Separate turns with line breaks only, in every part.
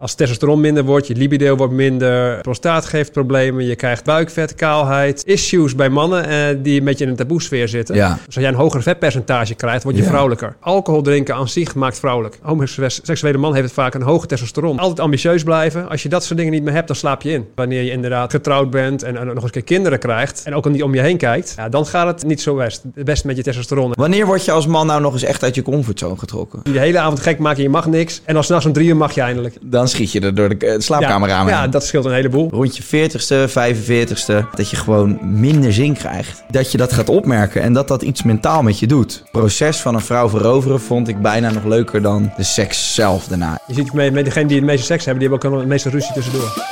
Als testosteron minder wordt, je libido wordt minder, prostaat geeft problemen, je krijgt buikvet, kaalheid, issues bij mannen eh, die een beetje in een taboesfeer zitten.
Ja.
Dus als jij een hoger vetpercentage krijgt, word je
Ja.
vrouwelijker. Alcohol drinken aan zich maakt vrouwelijk. Homoseksuele man heeft het vaak een hoge testosteron. Altijd ambitieus blijven. Als je dat soort dingen niet meer hebt, dan slaap je in. Wanneer je inderdaad getrouwd bent en, en nog eens een keer kinderen krijgt en ook al niet om je heen kijkt, ja, dan gaat het niet zo best. Best met je testosteron.
Wanneer word je als man nou nog eens echt uit je comfortzone getrokken?
Je de hele avond gek maken, je mag niks. En dan s'nachts om drie uur mag je eindelijk.
Dan schiet je er door de eh, slaapkamer aan.
Ja, dat scheelt een heleboel.
Rond je 40ste, 45ste, dat je gewoon minder zin krijgt. Dat je dat gaat opmerken en dat dat iets mentaal met je doet. Het proces van een vrouw veroveren vond ik bijna nog leuker dan de seks zelf daarna.
Je ziet met, met degene die het meeste seks hebben, die hebben ook het meeste ruzie tussendoor.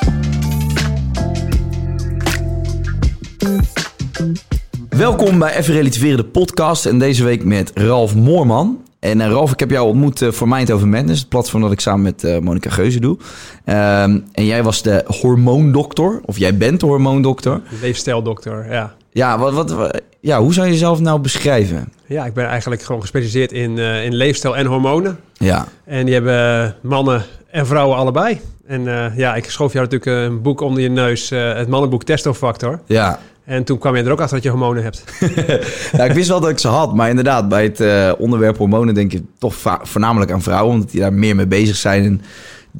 Welkom bij Even Relativeren, de podcast. En deze week met Ralf Moorman. En eh, Ralf, ik heb jou ontmoet eh, voor Mind Over Madness, het platform dat ik samen met eh Monica Geuze doe. Ehm, en jij was de hormoondokter, of jij bent de hormoondokter.
Leefstijldokter, ja.
Ja, wat, wat, wa- ja, hoe zou je jezelf nou beschrijven?
Ja, ik ben eigenlijk gewoon gespecialiseerd in, in leefstijl en hormonen.
Ja,
En die hebben mannen en vrouwen allebei. En ja, ik schoof jou natuurlijk een boek onder je neus, het mannenboek Testofactor.
ja.
En toen kwam je er ook achter dat je hormonen hebt.
ik wist wel dat ik ze had, maar inderdaad, bij het eh, onderwerp hormonen denk je toch voornamelijk aan vrouwen, omdat die daar meer mee bezig zijn. En,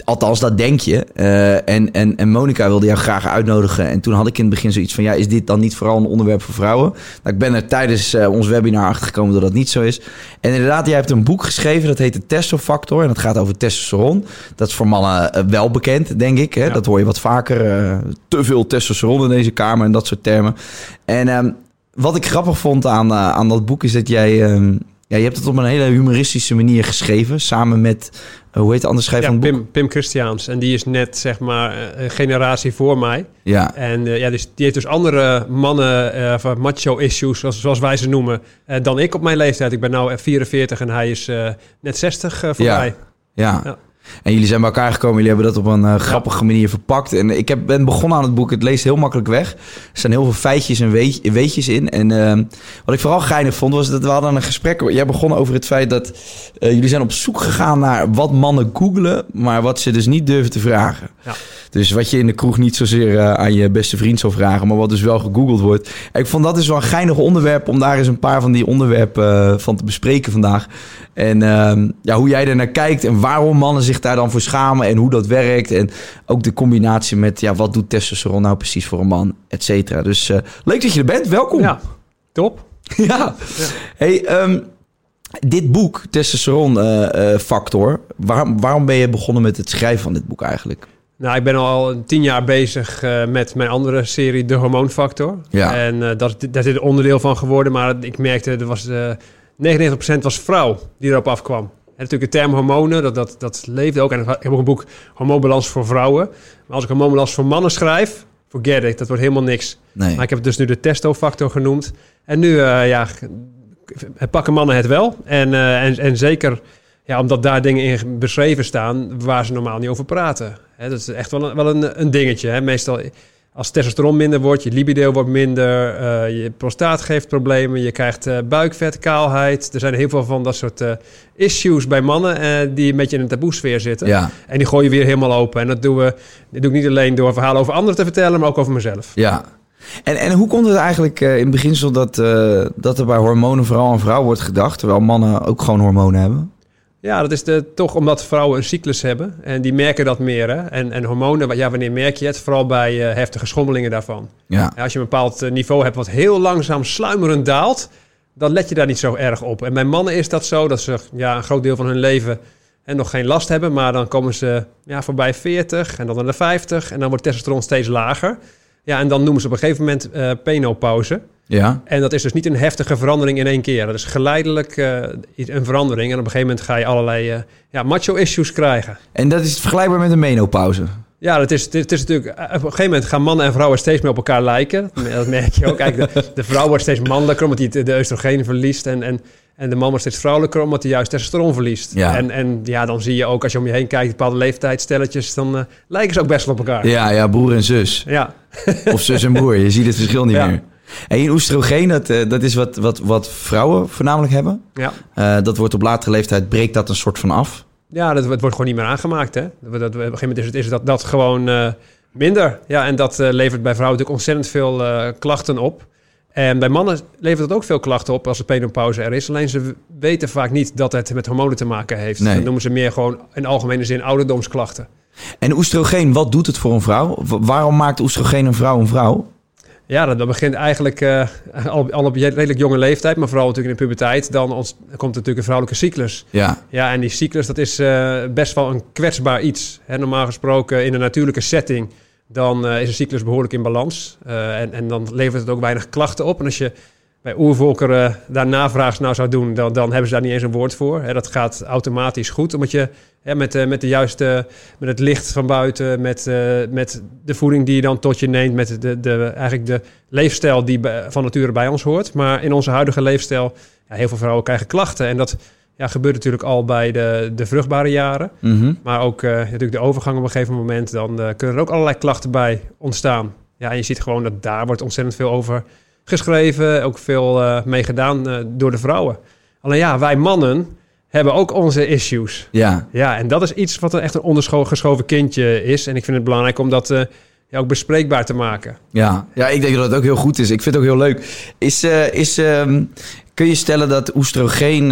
althans, dat denk je. Eh, en, en, en Monica wilde jou graag uitnodigen. En toen had ik in het begin zoiets van, ja, is dit dan niet vooral een onderwerp voor vrouwen? Nou, ik ben er tijdens eh, ons webinar achtergekomen dat dat niet zo is. En inderdaad, jij hebt een boek geschreven, dat heet de Testofactor. En dat gaat over testosteron. Dat is voor mannen eh, wel bekend, denk ik. Hè?
Ja.
Dat hoor je wat vaker. te veel testosteron in deze kamer en dat soort termen. En ehm, wat ik grappig vond aan, aan dat boek is dat jij... ehm, ja, je hebt het op een hele humoristische manier geschreven. Samen met, hoe heet de andere schrijver
Ja,
van het boek?
Pim, Pim Christiaans. En die is net, zeg maar, eh, een generatie voor mij.
Ja,
En eh, ja, dus, die heeft dus andere mannen, eh van macho-issues, zoals, zoals wij ze noemen, eh, dan ik op mijn leeftijd. Ik ben nu 44 en hij is eh, net 60 eh,
Ja.
voorbij.
ja.
Ja.
En jullie zijn bij elkaar gekomen. Jullie hebben dat op een eh, grappige manier verpakt. En ik heb, ben begonnen aan het boek. Het leest heel makkelijk weg. Er staan heel veel feitjes en weet, weetjes in. En ehm, wat ik vooral geinig vond, was dat we hadden een gesprek. Jij begon over het feit dat eh, jullie zijn op zoek gegaan naar wat mannen googelen, maar wat ze dus niet durven te vragen.
Ja.
Dus wat je in de kroeg niet zozeer eh, aan je beste vriend zou vragen, maar wat dus wel gegoogeld wordt. En ik vond dat dus wel een geinig onderwerp om daar eens een paar van die onderwerpen eh, van te bespreken vandaag. En ehm, ja, hoe jij er naar kijkt en waarom mannen zich daar dan voor schamen en hoe dat werkt. En ook de combinatie met, ja, wat doet testosteron nou precies voor een man, et cetera. Dus eh, leuk dat je er bent, welkom.
Ja, top.
Ja. Hey, ehm, dit boek, Testosteron Factor, waarom ben je begonnen met het schrijven van dit boek eigenlijk?
Nou, ik ben al tien jaar bezig eh, met mijn andere serie, De Hormoonfactor.
Ja.
En eh, dat, daar is een onderdeel van geworden, maar ik merkte, er was, eh 99% was vrouw die erop afkwam. En natuurlijk de term hormonen, dat, dat, dat leefde ook. En ik heb ook een boek Hormoonbalans voor vrouwen. Maar als ik hormoonbalans voor mannen schrijf, forget it, dat wordt helemaal niks.
Nee.
Maar ik heb het dus nu de testofactor genoemd. En nu eh, ja, pakken mannen het wel. En, eh, en, en zeker ja, omdat daar dingen in beschreven staan waar ze normaal niet over praten. Dat is echt wel een, wel een, een dingetje. Hè. Meestal als testosteron minder wordt, je libido wordt minder, eh, je prostaat geeft problemen, je krijgt eh, buikvet, kaalheid. Er zijn heel veel van dat soort eh, issues bij mannen die een beetje in een taboesfeer zitten.
Ja,
En die gooi je weer helemaal open. En dat, doen we, dat doe ik niet alleen door verhalen over anderen te vertellen, maar ook over mezelf.
ja. En, en hoe komt het eigenlijk in beginsel dat, dat er bij hormonen vooral aan vrouwen wordt gedacht, terwijl mannen ook gewoon hormonen hebben?
Ja, dat is de, toch omdat vrouwen een cyclus hebben. En die merken dat meer. Hè? En, en hormonen, ja, wanneer merk je het? Vooral bij uh, heftige schommelingen daarvan.
Ja.
Als je een bepaald uh, niveau hebt wat heel langzaam sluimerend daalt... dan let je daar niet zo erg op. En bij mannen is dat zo dat ze ja, een groot deel van hun leven... En nog geen last hebben, maar dan komen ze ja, voorbij 40 en dan naar de 50 en dan wordt testosteron steeds lager. Ja, en dan noemen ze op een gegeven moment uh, penopauze.
Ja.
En dat is dus niet een heftige verandering in één keer. Dat is geleidelijk uh, een verandering. En op een gegeven moment ga je allerlei uh, ja, macho-issues krijgen.
En dat is vergelijkbaar met een menopauze?
Ja, dat is, het is natuurlijk... Op een gegeven moment gaan mannen en vrouwen steeds meer op elkaar lijken. Dat merk je ook. Kijk, de, de vrouw wordt steeds mannelijker omdat hij de oestrogeen verliest. En, en, en de man wordt steeds vrouwelijker omdat hij juist testosteron verliest.
Ja.
En, en ja, dan zie je ook als je om je heen kijkt, bepaalde leeftijdsstelletjes, dan uh, lijken ze ook best wel op elkaar.
Ja, ja, broer en zus.
Ja.
Of zus en broer. Je ziet het verschil niet
Ja.
meer. En oestrogeen, dat, eh, dat is wat, wat, wat vrouwen voornamelijk hebben.
Ja.
Eh, dat wordt op latere leeftijd, breekt dat een soort van af.
Ja, dat, het wordt gewoon niet meer aangemaakt. Hè? Dat, dat, op een gegeven moment is, het, is dat, dat gewoon uh, minder. Ja, en dat uh, levert bij vrouwen natuurlijk ontzettend veel klachten op. En bij mannen levert het ook veel klachten op als de penopauze er is. Alleen ze weten vaak niet dat het met hormonen te maken heeft.
Nee.
Dat noemen ze meer gewoon in algemene zin ouderdomsklachten.
En oestrogeen, wat doet het voor een vrouw? Waarom maakt oestrogeen een vrouw een vrouw?
Ja, dat, begint eigenlijk uh, al, al, op redelijk jonge leeftijd, maar vooral natuurlijk in de puberteit. Dan, komt natuurlijk een vrouwelijke cyclus.
Ja.
Ja, en die cyclus, dat is uh, best wel een kwetsbaar iets. Hè, normaal gesproken in een natuurlijke setting, dan uh, is een cyclus behoorlijk in balans. en, en dan levert het ook weinig klachten op. En als je bij oervolkeren daar navraag nou zou doen, dan, dan hebben ze daar niet eens een woord voor. Hè, dat gaat automatisch goed, omdat je hè, met, uh, met de juiste, met het licht van buiten, met, uh, met de voeding die je dan tot je neemt, met de, de, eigenlijk de leefstijl die van nature bij ons hoort. Maar in onze huidige leefstijl, ja, heel veel vrouwen krijgen klachten. En dat ja, gebeurt natuurlijk al bij de, de vruchtbare jaren.
Mm -hmm.
Maar ook uh, natuurlijk de overgang op een gegeven moment, dan kunnen er ook allerlei klachten bij ontstaan. Ja, en je ziet gewoon dat daar wordt ontzettend veel over geschreven, ook veel uh, mee gedaan uh, door de vrouwen. Alleen ja, wij mannen hebben ook onze issues.
Ja.
Ja, en dat is iets wat er echt een ondergeschoven kindje is. En ik vind het belangrijk om dat uh, ja, ook bespreekbaar te maken.
Ja. ja, ik denk dat het ook heel goed is. Ik vind het ook heel leuk. Is, is, um, kun je stellen dat oestrogeen...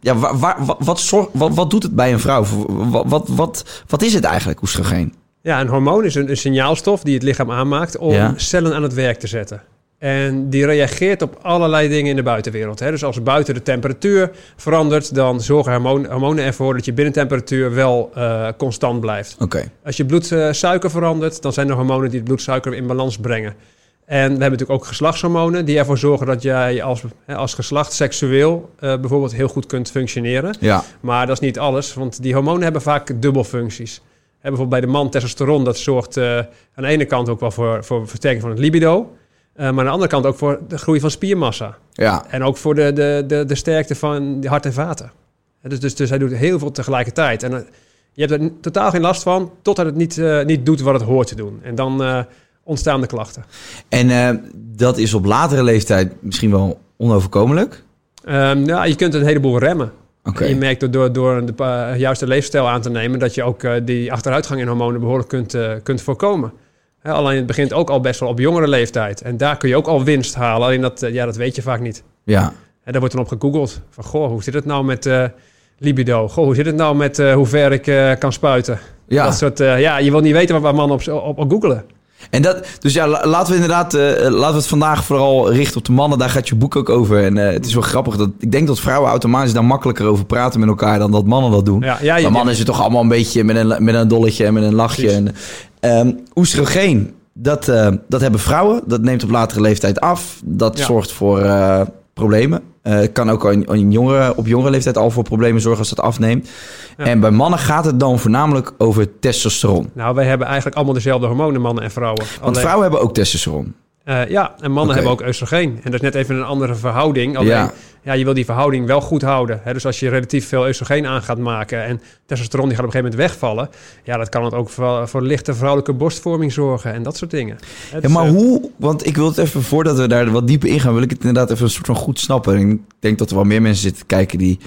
ja, waar, waar, wat, zorg, wat, wat doet het bij een vrouw? Wat, wat, wat, wat is het eigenlijk, oestrogeen?
Ja, een hormoon is een, een signaalstof die het lichaam aanmaakt om
Ja.
cellen aan het werk te zetten. En die reageert op allerlei dingen in de buitenwereld. Hè. Dus als buiten de temperatuur verandert, dan zorgen hormonen ervoor dat je binnentemperatuur wel uh, constant blijft.
Oké.
Als je bloedsuiker verandert, dan zijn er hormonen die het bloedsuiker in balans brengen. En we hebben natuurlijk ook geslachtshormonen die ervoor zorgen dat jij als, hè, als geslacht seksueel uh, bijvoorbeeld heel goed kunt functioneren.
Ja.
Maar dat is niet alles, want die hormonen hebben vaak dubbelfuncties. Bijvoorbeeld bij de man testosteron, dat zorgt uh, aan de ene kant ook wel voor, voor versterking van het libido. Uh, maar aan de andere kant ook voor de groei van spiermassa.
Ja.
En ook voor de, de, de, de sterkte van de hart en vaten. Dus, dus, dus hij doet heel veel tegelijkertijd. En uh, je hebt er totaal geen last van, totdat het niet, uh, niet doet wat het hoort te doen. En dan ontstaan de klachten.
En dat is op latere leeftijd misschien wel onoverkomelijk?
Um, ja, je kunt een heleboel remmen.
Okay.
Je merkt door, door, door de uh, juiste leefstijl aan te nemen... dat je ook uh, die achteruitgang in hormonen behoorlijk kunt, uh, kunt voorkomen. He, alleen het begint ook al best wel op jongere leeftijd. En daar kun je ook al winst halen. Alleen dat, ja, dat weet je vaak niet.
Ja.
En daar wordt dan op gegoogeld. Van, goh, hoe zit het nou met libido? Goh, hoe zit het nou met hoe ver ik kan spuiten?
Ja.
Dat soort, ja, je wil niet weten waar mannen op, op, op googelen.
En dat, dus ja, laten we inderdaad, uh, laten we het vandaag vooral richten op de mannen. Daar gaat je boek ook over. En uh, het is wel grappig dat ik denk dat vrouwen automatisch daar makkelijker over praten met elkaar dan dat mannen dat doen.
Ja, ja,
maar mannen is het toch allemaal een beetje met een, met een dolletje en met een lachje. En, um, oestrogeen, dat, uh, dat hebben vrouwen. Dat neemt op latere leeftijd af. Dat ja. zorgt voor problemen. Het uh, kan ook in jongere, op jongere leeftijd al voor problemen zorgen als dat afneemt. Ja. En bij mannen gaat het dan voornamelijk over testosteron.
Nou, wij hebben eigenlijk allemaal dezelfde hormonen, mannen en vrouwen.
Want Alleen... vrouwen hebben ook testosteron.
Uh, ja, en mannen okay. hebben ook oestrogeen. En dat is net even een andere verhouding. Alleen, ja. ja, je wil die verhouding wel goed houden. Hè? Dus als je relatief veel oestrogeen aan gaat maken... en testosteron die gaat op een gegeven moment wegvallen... ja, dat kan het ook voor, voor lichte vrouwelijke borstvorming zorgen... en dat soort dingen.
Ja, dus, maar uh, hoe... Want ik wil het even, voordat we daar wat dieper in gaan... wil ik het inderdaad even een soort van goed snappen. En ik denk dat er wel meer mensen zitten kijken die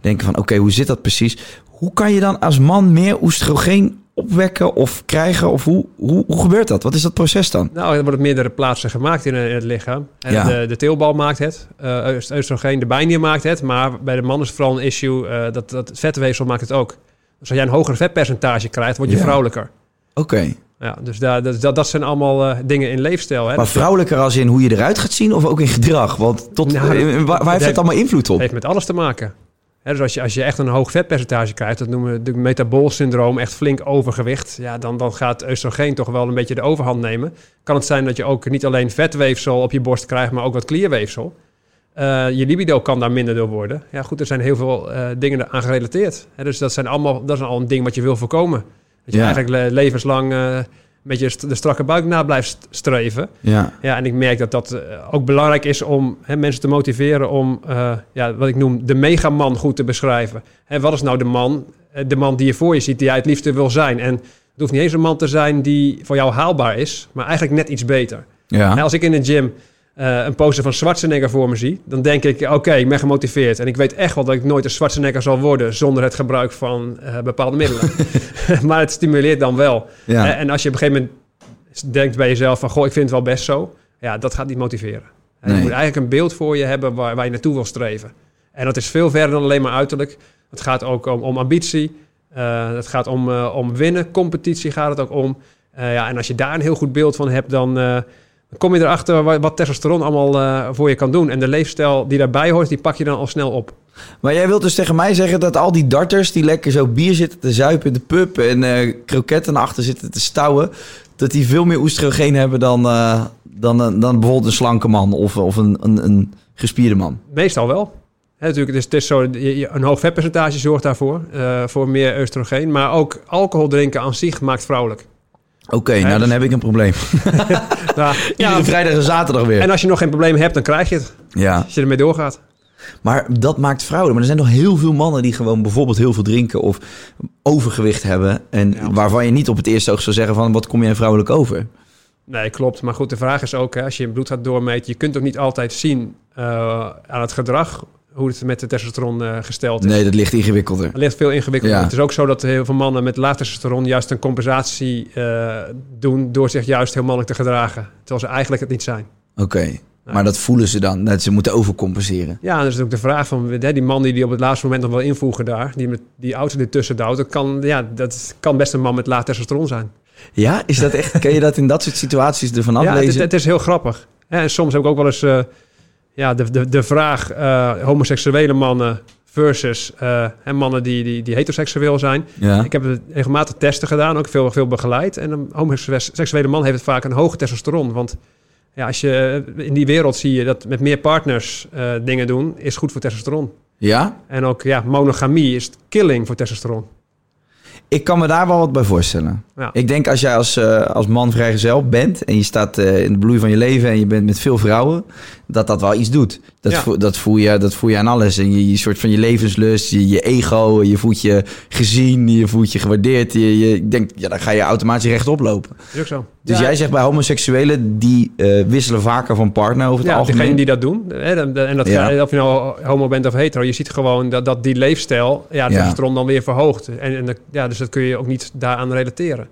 denken van... oké, okay, hoe zit dat precies? Hoe kan je dan als man meer oestrogeen opwekken of krijgen? Of hoe, hoe, hoe gebeurt dat? Wat is dat proces dan?
Nou, er wordt op meerdere plaatsen gemaakt in, in het lichaam. En
Ja.
de, de teelbal maakt het, eh oestrogeen, de bijnier maakt het. Maar bij de man is het vooral een issue, eh, dat, dat het vetweefsel maakt het ook. Dus als jij een hoger vetpercentage krijgt, word je
Ja.
vrouwelijker.
Oké.
Ja, dus daar, dat, dat, dat zijn allemaal eh, dingen in leefstijl. Hè.
Maar
Dat
vrouwelijker als in hoe je eruit gaat zien of ook in gedrag? Want tot,
Nou,
eh, waar, waar heeft
heeft-
dat allemaal invloed op?
heeft met alles te maken. Dus als je, als je echt een hoog vetpercentage krijgt, dat noemen we de metabool syndroom, echt flink overgewicht, ja, dan, dan gaat oestrogeen toch wel een beetje de overhand nemen. Kan het zijn dat je ook niet alleen vetweefsel op je borst krijgt, maar ook wat klierweefsel. Eh, je libido kan daar minder door worden. Ja, goed, er zijn heel veel eh, dingen aan gerelateerd. Dus dat zijn allemaal, dat is al een ding wat je wil voorkomen. Dat je
Ja.
eigenlijk le- levenslang eh, beetje de strakke buik na blijft st- streven.
Ja.
Ja, en ik merk dat dat eh, ook belangrijk is om hè, mensen te motiveren om, eh, ja, wat ik noem, de megaman goed te beschrijven. Hè, wat is nou de man, eh, de man die je voor je ziet, die jij het liefste wil zijn? En het hoeft niet eens een man te zijn die voor jou haalbaar is, maar eigenlijk net iets beter.
Ja.
Hè, als ik in de gym eh, een poster van Schwarzenegger voor me zie, dan denk ik, oké, ik ben gemotiveerd. En ik weet echt wel dat ik nooit een Schwarzenegger zal worden zonder het gebruik van eh, bepaalde middelen. maar het stimuleert dan wel.
Ja.
Hè, En als je op een gegeven moment denkt bij jezelf van... goh, ik vind het wel best zo. Ja, dat gaat niet motiveren.
Nee.
Je moet eigenlijk een beeld voor je hebben waar, waar je naartoe wil streven. En dat is veel verder dan alleen maar uiterlijk. Het gaat ook om, om ambitie. Eh, het gaat om, eh, om winnen. Competitie gaat het ook om. Eh, ja, en als je daar een heel goed beeld van hebt... dan, eh, dan kom je erachter wat, wat testosteron allemaal eh, voor je kan doen. En de leefstijl die daarbij hoort, die pak je dan al snel op.
Maar jij wilt dus tegen mij zeggen dat al die darters die lekker zo bier zitten te zuipen in de pub en eh, kroketten achter zitten te stouwen, dat die veel meer oestrogeen hebben dan, eh, dan, dan bijvoorbeeld een slanke man of, of een, een, een gespierde man?
Meestal wel. Hè, natuurlijk, het is, het is zo, een hoog vetpercentage zorgt daarvoor, voor meer oestrogeen. Maar ook alcohol drinken aan zich maakt vrouwelijk.
Oké, nou dan
dus-
heb ik een probleem.
Nou, ja,
vrijdag en zaterdag weer.
en als je nog geen probleem hebt, dan krijg je het.
Ja,
Als je ermee doorgaat.
maar dat maakt vrouwen. Maar er zijn nog heel veel mannen die gewoon bijvoorbeeld heel veel drinken of overgewicht hebben. En
Ja.
waarvan je niet op het eerste oog zou zeggen van wat kom jij vrouwelijk over?
Nee, klopt. Maar goed, de vraag is ook, hè, als je je bloed gaat doormeten... je kunt ook niet altijd zien eh, aan het gedrag... hoe het met de testosteron eh, gesteld is.
Nee, dat ligt ingewikkelder.
Het ligt veel ingewikkelder.
Ja.
Het is ook zo dat heel veel mannen met laag testosteron... juist een compensatie eh, doen... door zich juist heel mannelijk te gedragen. Terwijl ze eigenlijk het niet zijn.
Oké, maar dat voelen ze dan, dat ze moeten overcompenseren.
Ja, dat is ook de vraag van hè, die man die, die op het laatste moment nog wel invoegen daar, die met die auto ertussen duwt, dat kan, ja, dat kan best een man met laag testosteron zijn.
Ja, is dat echt? Kun je dat in dat soort situaties ervan
Ja, het,
aflezen?
het is heel grappig. En soms heb ik ook wel eens eh, ja, de, de, de vraag eh, homoseksuele mannen versus eh, mannen die, die, die heteroseksueel zijn.
ja.
Ik heb regelmatig testen gedaan, ook veel, veel begeleid. En een homoseksuele man heeft vaak een hoge testosteron. Want ja, als je eh, in die wereld zie je dat met meer partners dingen doen, is goed voor testosteron.
ja?
En ook ja, monogamie is killing voor testosteron.
Ik kan me daar wel wat bij voorstellen.
Ja.
Ik denk als jij als, eh, als man vrijgezel bent en je staat eh, in de bloei van je leven en je bent met veel vrouwen, dat dat wel iets doet. Dat,
Ja.
voel, dat, voel, je, dat voel je aan alles. En je, je soort van je levenslust, je, je ego, je voelt je gezien, je voelt je gewaardeerd. Je, je ik denk, ja, dan ga je automatisch rechtop lopen.
Is ook zo.
Dus
Ja,
jij zegt bij homoseksuelen, die eh, wisselen vaker van partner over het
ja,
algemeen.
degene die dat doen. Hè, en dat
Ja.
of je nou homo bent of hetero, je ziet gewoon dat, dat die leefstijl ja, de
Ja.
testosteron dan weer verhoogt. En, en dat- ja, dus dat kun je ook niet daaraan relateren.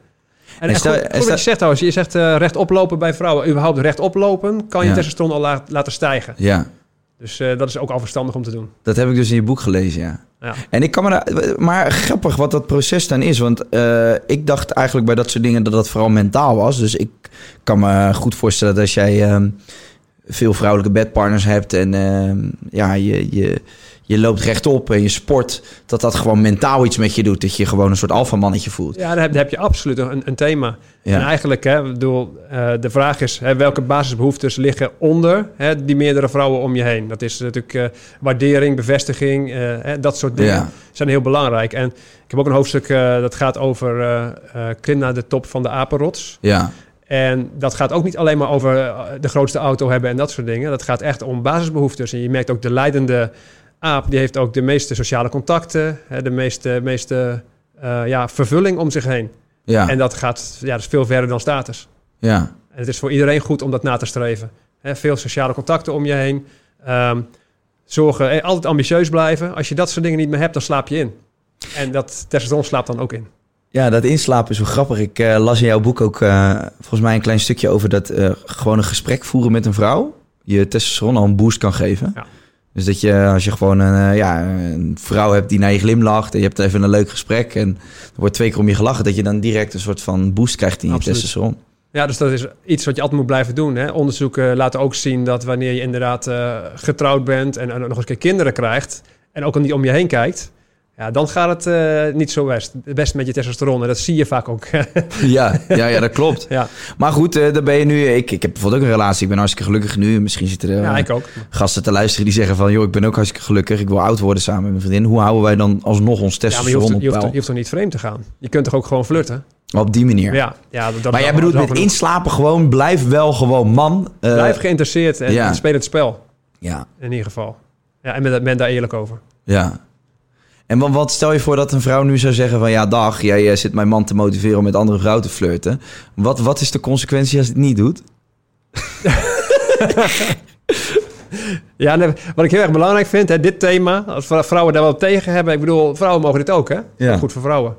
En,
En stel-
goed, wat je zegt trouwens, je zegt eh rechtop lopen bij vrouwen. Überhaupt rechtop lopen kan je testosteron al la- laten stijgen.
Ja,
Dus eh, dat is ook al verstandig om te doen.
dat heb ik dus in je boek gelezen, ja.
Ja.
En ik kan me daar, maar grappig wat dat proces dan is. Want eh, ik dacht eigenlijk bij dat soort dingen dat dat vooral mentaal was. Dus ik kan me goed voorstellen dat als jij ehm, veel vrouwelijke bedpartners hebt en ehm, ja, je, je, je loopt rechtop en je sport, dat dat gewoon mentaal iets met je doet. Dat je gewoon een soort alfamannetje voelt.
Ja, daar heb, daar heb je absoluut een, een thema.
Ja.
En eigenlijk, hè, bedoel, eh, de vraag is hè, welke basisbehoeftes liggen onder hè, die meerdere vrouwen om je heen. Dat is natuurlijk eh, waardering, bevestiging, eh, hè, dat soort dingen
Ja.
zijn heel belangrijk. En ik heb ook een hoofdstuk dat gaat over klim naar de top van de apenrots.
Ja,
En dat gaat ook niet alleen maar over de grootste auto hebben en dat soort dingen. Dat gaat echt om basisbehoeftes. En je merkt ook de leidende aap, die heeft ook de meeste sociale contacten, hè, de meeste, meeste eh, ja, vervulling om zich heen.
ja,
En dat gaat ja, dat is veel verder dan status.
ja.
En het is voor iedereen goed om dat na te streven. Hè, veel sociale contacten om je heen. Ehm, zorgen, eh, altijd ambitieus blijven. Als je dat soort dingen niet meer hebt, dan slaap je in. En dat testosteron slaapt dan ook in.
Ja, dat inslapen is wel grappig. Ik eh, las in jouw boek ook volgens mij een klein stukje over dat gewoon een gesprek voeren met een vrouw je testosteron al een boost kan geven.
Ja.
Dus dat je, als je gewoon een, eh, ja, een vrouw hebt die naar je glimlacht en je hebt even een leuk gesprek en er wordt twee keer om je gelachen, dat je dan direct een soort van boost krijgt in je testosteron.
Ja, dus dat is iets wat je altijd moet blijven doen. Hè? Onderzoeken laten ook zien dat wanneer je inderdaad eh, getrouwd bent en, en nog eens een keer kinderen krijgt en ook al niet om je heen kijkt, ja, dan gaat het eh, niet zo best, best met je testosteron. En dat zie je vaak ook.
Ja, ja, ja, dat klopt.
ja.
Maar goed, eh dan ben je nu. Ik, ik heb bijvoorbeeld ook een relatie. Ik ben hartstikke gelukkig nu. Misschien zitten er
ja,
eh,
ik ook.
gasten te luisteren die zeggen van... joh, ik ben ook hartstikke gelukkig. Ik wil oud worden samen met mijn vriendin. Hoe houden wij dan alsnog ons
Ja, maar je
testosteron
hoeft, je, hoeft,
peil?
je hoeft toch niet vreemd te gaan? Je kunt toch ook gewoon flirten?
Op die manier.
Ja, ja dat,
maar jij bedoelt met inslapen gewoon... blijf wel gewoon man.
Blijf geïnteresseerd en
ja.
speel het spel.
Ja,
In ieder geval. Ja, en ben, ben daar eerlijk over.
ja. En wat, wat stel je voor dat een vrouw nu zou zeggen van... ja, dag, jij eh, zit mijn man te motiveren om met andere vrouwen te flirten. Wat, wat is de consequentie als hij het niet doet?
Ja, nee, wat ik heel erg belangrijk vind, hè, dit thema, als vrou- vrouwen daar wel tegen hebben. Ik bedoel, vrouwen mogen dit ook, hè?
Ja.
Goed voor vrouwen.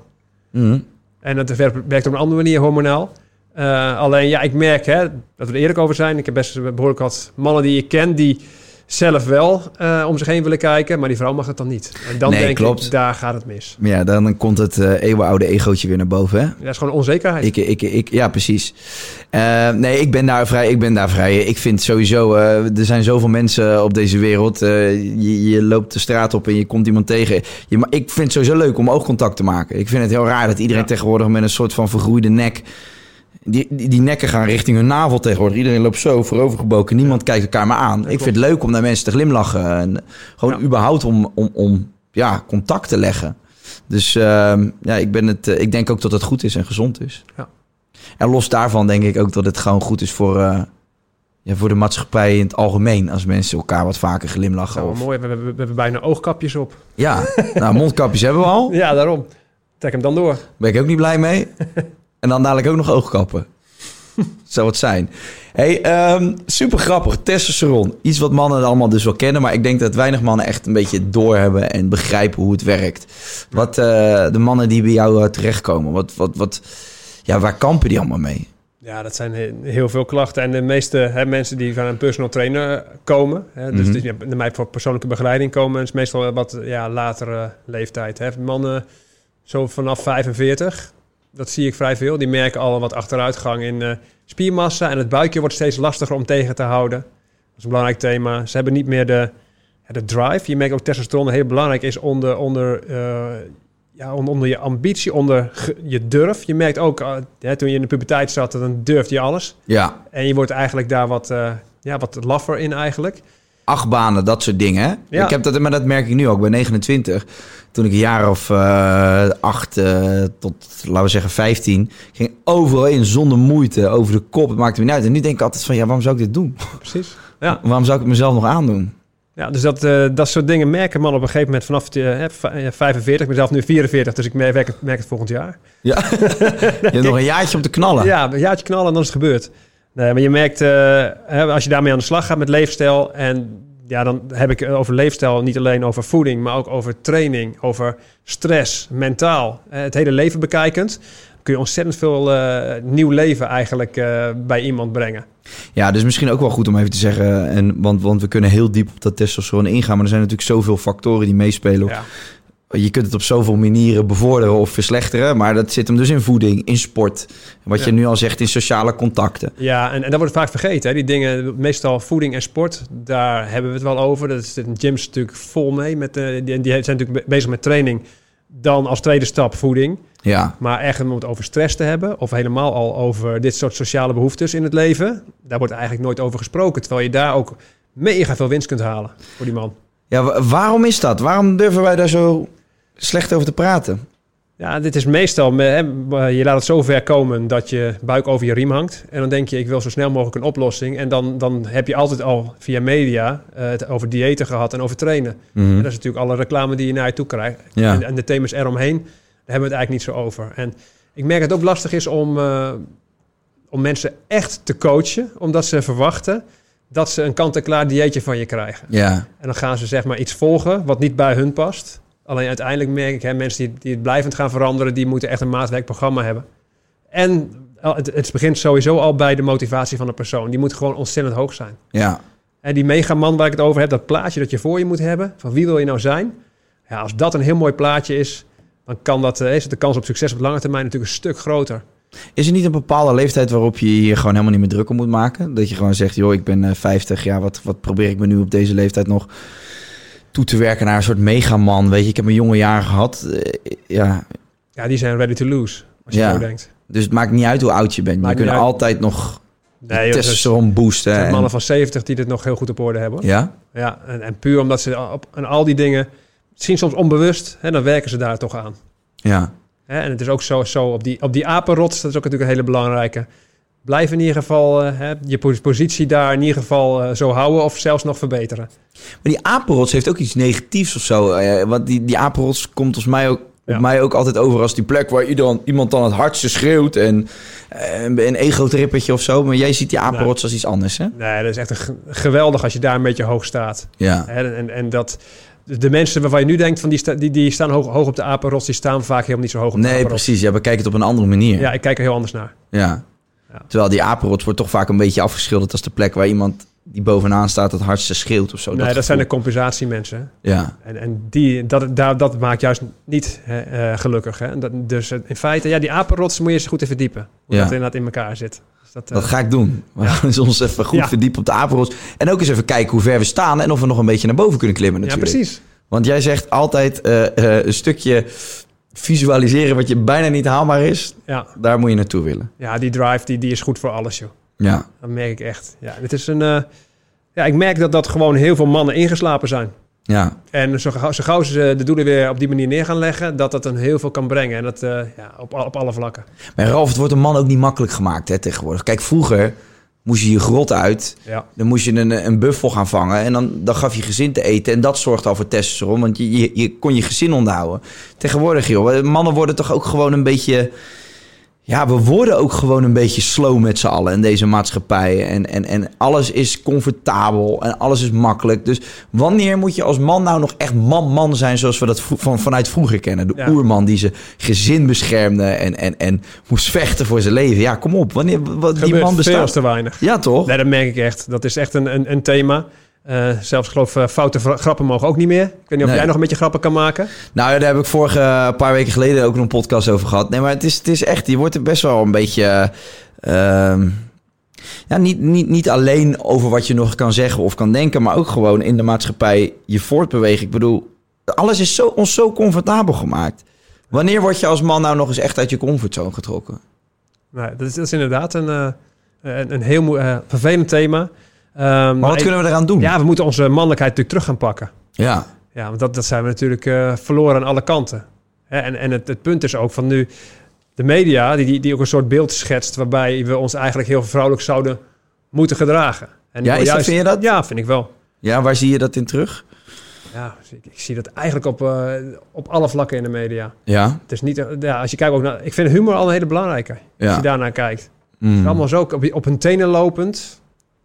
Mhm.
En dat werkt werkt op een andere manier hormonaal. Eh, alleen, ja, ik merk, hè, dat we er eerlijk over zijn. Ik heb best behoorlijk wat mannen die ik ken die zelf wel eh, om zich heen willen kijken, maar die vrouw mag het dan niet. En dan
Nee,
denk
klopt.
ik, daar gaat het mis.
Ja, dan komt het eh, eeuwenoude egootje weer naar boven, hè?
Dat is gewoon onzekerheid.
Ik, ik, ik, ja, precies. Eh, nee, ik ben daar vrij. Ik ben daar vrij. Ik vind sowieso, er zijn zoveel mensen op deze wereld. Je, je loopt de straat op en je komt iemand tegen. Je, maar ik vind het sowieso leuk om oogcontact te maken. Ik vind het heel raar dat iedereen
Ja.
tegenwoordig met een soort van vergroeide nek. Die, die, die nekken gaan richting hun navel tegenwoordig. Iedereen loopt zo voorovergebogen. Niemand kijkt elkaar maar aan. ik
klopt.
vind het leuk om naar mensen te glimlachen. En gewoon
Ja.
überhaupt om, om, om ja, contact te leggen. Dus ehm, ja, ik, ben het, eh, ik denk ook dat het goed is en gezond is.
Ja.
En los daarvan denk ik ook dat het gewoon goed is voor, eh, ja, voor de maatschappij in het algemeen. Als mensen elkaar wat vaker glimlachen.
Nou,
Of...
mooi, we, we, we hebben bijna oogkapjes op.
Ja, nou, mondkapjes hebben we al.
Ja, daarom. Trek hem dan door.
Ben ik ook niet blij mee. En dan dadelijk ook nog oogkappen. Zou het zijn. Hey, ehm, super grappig. Testosteron. Iets wat mannen allemaal dus wel kennen. Maar ik denk dat weinig mannen echt een beetje doorhebben en begrijpen hoe het werkt. Wat eh, de mannen die bij jou eh, terechtkomen. Wat, wat, wat, ja, waar kampen die allemaal mee?
Ja, dat zijn he- heel veel klachten. En de meeste hè, mensen die van een personal trainer komen, hè, dus
Mhm.
die naar mij voor persoonlijke begeleiding komen, is meestal wat ja, latere leeftijd. Hè. Mannen zo vanaf 45, dat zie ik vrij veel. Die merken al wat achteruitgang in eh, spiermassa en het buikje wordt steeds lastiger om tegen te houden. Dat is een belangrijk thema. Ze hebben niet meer de, de drive. Je merkt ook testosteron heel belangrijk is onder, onder eh, ja, onder, onder je ambitie, onder je durf. Je merkt ook, uh, hè, toen je in de puberteit zat, dan durfde je alles.
Ja,
En je wordt eigenlijk daar wat, eh, ja, wat laffer in eigenlijk.
Achtbanen, dat soort dingen.
Ja.
Ik heb dat, maar dat merk ik nu ook bij 29. Toen ik een jaar of eh, acht eh, tot, laten we zeggen, 15, ging overal in zonder moeite over de kop. Het maakte me niet uit. En nu denk ik altijd van, ja, waarom zou ik dit doen?
Precies. Ja,
Waarom zou ik het mezelf nog aandoen?
ja dus dat, eh, dat soort dingen merken man op een gegeven moment vanaf de, v- eh, 45. Ik ben zelf nu 44, dus ik merk het, merk het volgend jaar.
Ja, je hebt nog een jaartje om te knallen.
Ja, een jaartje knallen en dan is het gebeurd. Nee, maar je merkt, eh, als je daarmee aan de slag gaat met leefstijl... en ja, dan heb ik over leefstijl niet alleen over voeding... maar ook over training, over stress, mentaal. eh, het hele leven bekijkend... kun je ontzettend veel eh, nieuw leven eigenlijk bij iemand brengen.
Ja, dus misschien ook wel goed om even te zeggen. En, want, want we kunnen heel diep op dat testosteron ingaan. Maar er zijn natuurlijk zoveel factoren die meespelen.
Ja.
Je kunt het op zoveel manieren bevorderen of verslechteren. Maar dat zit hem dus in voeding, in sport. Wat je nu al zegt, in sociale contacten.
Ja, en, en dat wordt vaak vergeten. Hè? Die dingen, meestal voeding en sport, daar hebben we het wel over. Dat is, de gyms natuurlijk vol mee. Met, eh, die, die zijn natuurlijk be- bezig met training. Dan als tweede stap voeding.
Ja,
Maar echt om het over stress te hebben, of helemaal al over dit soort sociale behoeftes in het leven, daar wordt eigenlijk nooit over gesproken. Terwijl je daar ook mega veel winst kunt halen voor die man.
ja wa- waarom is dat? Waarom durven wij daar zo slecht over te praten?
Ja, dit is meestal, me- hè, je laat het zo ver komen dat je buik over je riem hangt. En dan denk je, ik wil zo snel mogelijk een oplossing. En dan, dan heb je altijd al via media eh, het over diëten gehad en over trainen. En dat is natuurlijk alle reclame die je naar je toe krijgt.
Ja.
En, en de thema's eromheen, daar hebben we het eigenlijk niet zo over. En ik merk dat het ook lastig is om, eh, om mensen echt te coachen, omdat ze verwachten dat ze een kant-en-klaar dieetje van je krijgen.
Ja,
En dan gaan ze zeg maar iets volgen wat niet bij hun past. Alleen uiteindelijk merk ik, hè, mensen die, die het blijvend gaan veranderen, die moeten echt een maatwerkprogramma hebben. En al- het, het begint sowieso al bij de motivatie van de persoon. Die moet gewoon ontzettend hoog zijn.
Ja.
En die megaman waar ik het over heb, dat plaatje dat je voor je moet hebben, van wie wil je nou zijn? Ja, als dat een heel mooi plaatje is, dan kan dat, eh, is de kans op succes op lange termijn natuurlijk een stuk groter.
Is er niet een bepaalde leeftijd waarop je hier gewoon helemaal niet meer druk om moet maken? Dat je gewoon zegt, joh, ik ben eh, 50 jaar, wat, wat probeer ik me nu op deze leeftijd nog toe te werken naar een soort megaman? Weet je, ik heb mijn jonge jaren gehad. Eh, ja,
Ja, die zijn ready to lose, als je
Ja.
zo denkt.
dus het maakt niet uit hoe oud je bent.
Maakt
je kunt altijd nog
Nee, dus-
testosteron boosten.
Er
en-
mannen van 70 die dit nog heel goed op orde hebben.
ja?
Ja, en, en puur omdat ze op, en al die dingen, misschien soms onbewust, hè, dan werken ze daar toch aan.
Ja.
Hè, en het is ook zo, zo op, die, op die apenrots, dat is ook natuurlijk een hele belangrijke. Blijf in ieder geval eh, je pos- positie daar in ieder geval eh, zo houden of zelfs nog verbeteren.
Maar die apenrots heeft ook iets negatiefs of zo. eh, want die, die apenrots komt volgens mij ook,
Ja.
op mij ook altijd over als die plek waar iedereen, iemand dan het hardste schreeuwt. En eh, een ego-trippetje of zo. Maar jij ziet die apenrots als iets anders, hè?
Nee, dat is echt een ge- geweldig als je daar een beetje hoog staat.
Ja.
Hè, en, en dat de mensen waarvan je nu denkt van die, sta, die, die staan hoog, hoog op de apenrots, die staan vaak helemaal niet zo hoog op de
Nee,
apenrots.
precies. Ja, we kijken het op een andere manier.
Ja, ik kijk er heel anders naar.
Ja.
Ja.
Terwijl die apenrots wordt toch vaak een beetje afgeschilderd als de plek waar iemand die bovenaan staat het hardste schreeuwt of zo.
nee, dat, zijn de compensatiemensen.
Ja.
En, en die, dat, dat maakt juist niet hè, eh, gelukkig. Hè? En Dat, dus eh, in feite, ja, die apenrots moet je eens goed even diepen. Hoe
Ja.
dat inderdaad in elkaar zit. Dus dat, eh,
ga ik doen. We gaan eens ons even goed
Ja.
verdiepen op de apenrots. En ook eens even kijken hoe ver we staan en of we nog een beetje naar boven kunnen klimmen
ja,
natuurlijk.
precies.
Want jij zegt altijd een stukje visualiseren wat je bijna niet haalbaar is.
Ja,
Daar moet je naartoe willen.
ja die drive die, die is goed voor alles, joh.
Ja.
Dat merk ik echt. Ja, het is een, eh, ja, ik merk dat, dat gewoon heel veel mannen ingeslapen zijn.
Ja.
En zo gauw, zo gauw ze de doelen weer op die manier neer gaan leggen, dat dat een heel veel kan brengen. En dat eh, ja, op, op alle vlakken.
Maar Ralf, het wordt een man ook niet makkelijk gemaakt hè, tegenwoordig. Kijk, vroeger moest je je grot uit.
Ja.
Dan moest je een, een buffel gaan vangen. En dan, dan gaf je gezin te eten. En dat zorgde al voor testosteron. Want je, je, je kon je gezin onderhouden. Tegenwoordig, joh. Mannen worden toch ook gewoon een beetje... Ja, we worden ook gewoon een beetje slow met z'n allen in deze maatschappij. En, en, en alles is comfortabel en alles is makkelijk. Dus wanneer moet je als man nou nog echt man-man zijn... zoals we dat van, vanuit vroeger kennen? De
Ja.
oerman die zijn gezin beschermde en, en, en moest vechten voor zijn leven. Ja, kom op. Wanneer wat, die man bestaat...
te weinig.
Ja, toch?
Nee, dat merk ik echt. Dat is echt een, een, een thema. Eh, zelfs ik geloof, eh, foute grappen mogen ook niet meer. Ik weet niet of
Nee.
jij nog een beetje grappen kan maken.
Nou, ja, daar heb ik vorige een paar weken geleden ook nog een podcast over gehad. Nee, maar het is, het is echt, je wordt er best wel een beetje. eh, ehm, ja, niet, niet, niet alleen over wat je nog kan zeggen of kan denken, maar ook gewoon in de maatschappij je voortbewegen. Ik bedoel, alles is zo, ons zo comfortabel gemaakt. Wanneer word je als man nou nog eens echt uit je comfortzone getrokken?
Nee, dat, is, dat is inderdaad een, eh, een, een heel eh, vervelend thema. Ehm,
Maar wat
ik-
kunnen we eraan doen?
Ja, we moeten onze mannelijkheid natuurlijk terug gaan pakken.
ja.
Ja, want dat, dat zijn we natuurlijk eh, verloren aan alle kanten. Hè, En, en het, het punt is ook van nu... De media, die, die, die ook een soort beeld schetst... waarbij we ons eigenlijk heel vrouwelijk zouden moeten gedragen. En
Ja, is dat- vind je dat?
Ja, vind ik wel.
ja, waar zie je dat in terug?
Ja, ik, ik zie dat eigenlijk op, eh, op alle vlakken in de media.
Ja.
Het is niet, ja, als je kijkt ook naar, ik vind humor al een hele belangrijke. Als
Ja.
je daarnaar kijkt.
Mm.
Allemaal zo op, op hun tenen lopend.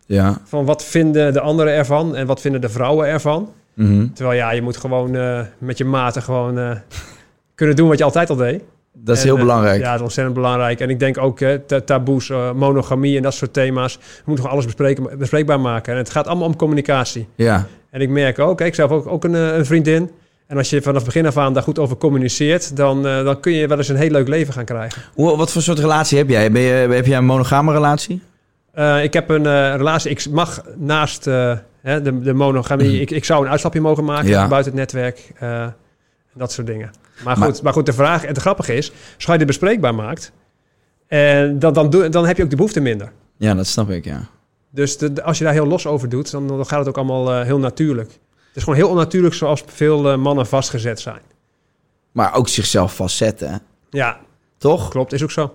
Ja.
Van wat vinden de anderen ervan en wat vinden de vrouwen ervan.
Mhm.
Terwijl ja, je moet gewoon eh, met je maten gewoon eh, kunnen doen wat je altijd al deed.
Dat is
En,
heel
eh,
belangrijk.
Ja, dat is ontzettend belangrijk. En ik denk ook ta- taboes, monogamie en dat soort thema's. We moeten gewoon alles bespreken, bespreekbaar maken. En het gaat allemaal om communicatie.
ja.
En ik merk ook, ik zelf ook, ook een, een vriendin. En als je vanaf begin af aan daar goed over communiceert, dan, dan kun je wel eens een heel leuk leven gaan krijgen.
Hoe, wat voor soort relatie heb jij? Ben je heb jij een monogame relatie?
Eh, ik heb een eh, relatie, ik mag naast eh, hè, de, de monogamie, ik, ik zou een uitstapje mogen maken
Ja.
buiten het netwerk. dat soort dingen. Maar
Maar-
goed, maar goed, de vraag, en het grappige is, als je dit bespreekbaar maakt, en dan, dan, doe, dan heb je ook de behoefte minder.
Ja, dat snap ik, ja.
Dus de, de- als je daar heel los over doet, dan, dan gaat het ook allemaal heel natuurlijk. Het is gewoon heel onnatuurlijk zoals veel mannen vastgezet zijn.
Maar ook zichzelf vastzetten?
Ja,
toch?
klopt, is ook zo.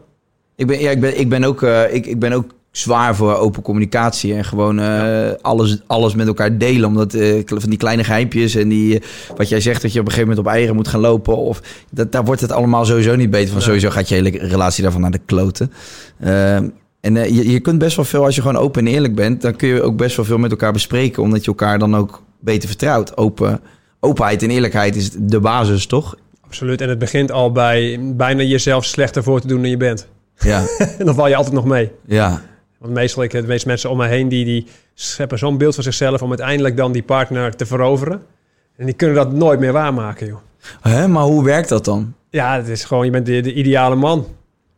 Ik ben, ja, ik ben, ik ben, ook, ik, ik ben ook zwaar voor open communicatie en gewoon eh, alles, alles met elkaar delen. Omdat eh, van die kleine geheimjes en die, eh, wat jij zegt dat je op een gegeven moment op eieren moet gaan lopen. Of, dat, daar wordt het allemaal sowieso niet beter van. Sowieso gaat je hele relatie daarvan naar de kloten. Ehm, en je, je kunt best wel veel, als je gewoon open en eerlijk bent, dan kun je ook best wel veel met elkaar bespreken. Omdat je elkaar dan ook beter vertrouwt. Open, openheid en eerlijkheid is de basis, toch?
Absoluut. En het begint al bij bijna jezelf slechter voor te doen dan je bent.
Ja,
en dan val je altijd nog mee.
ja,
Want meestal, ik, de meeste mensen om me heen, die, die scheppen zo'n beeld van zichzelf om uiteindelijk dan die partner te veroveren. En die kunnen dat nooit meer waarmaken, joh.
Hè, maar hoe werkt dat dan?
Ja, het is gewoon, je bent de, de ideale man.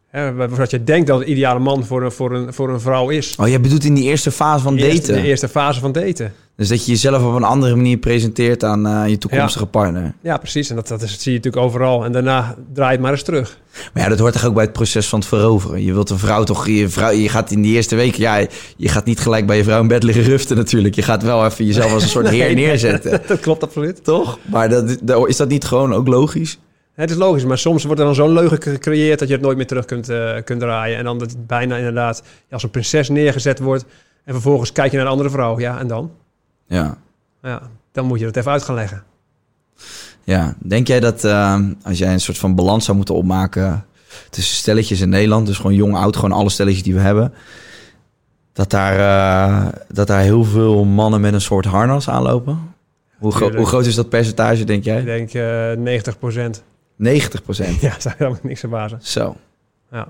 Hè, wat je denkt dat de ideale man voor een, voor een, voor een vrouw is.
Oh, jij bedoelt in die eerste fase van
eerste-
daten.
De eerste fase van daten.
Dus dat je jezelf op een andere manier presenteert aan eh, je toekomstige partner.
Ja, precies. En dat, dat, is, dat zie je natuurlijk overal. En daarna draai het maar eens terug.
Maar ja, dat hoort toch ook bij het proces van het veroveren. Je wilt een vrouw toch... Je, vrouw, je gaat in die eerste weken... Ja, je gaat niet gelijk bij je vrouw in bed liggen ruften natuurlijk. Je gaat wel even jezelf als een soort heer neerzetten.
dat klopt absoluut.
Toch? Maar dat, dat- is dat niet gewoon ook logisch?
Het is logisch, maar soms wordt er dan zo'n leugen gecreëerd dat je het nooit meer terug kunt, eh, kunt draaien. En dan dat het bijna inderdaad als een prinses neergezet wordt. En vervolgens kijk je naar een andere vrouw. Ja, en dan?
Ja.
Ja, dan moet je dat even uit gaan leggen.
Ja, denk jij dat eh, als jij een soort van balans zou moeten opmaken tussen stelletjes in Nederland, dus gewoon jong, oud, gewoon alle stelletjes die we hebben, dat daar, eh, dat daar heel veel mannen met een soort harnas aanlopen? Hoe, gro- hoe groot is dat percentage, denk
Ik
jij?
denk eh 90 procent.
90 procent.
Ja, zou dan niks verbazen.
Zo.
Ja.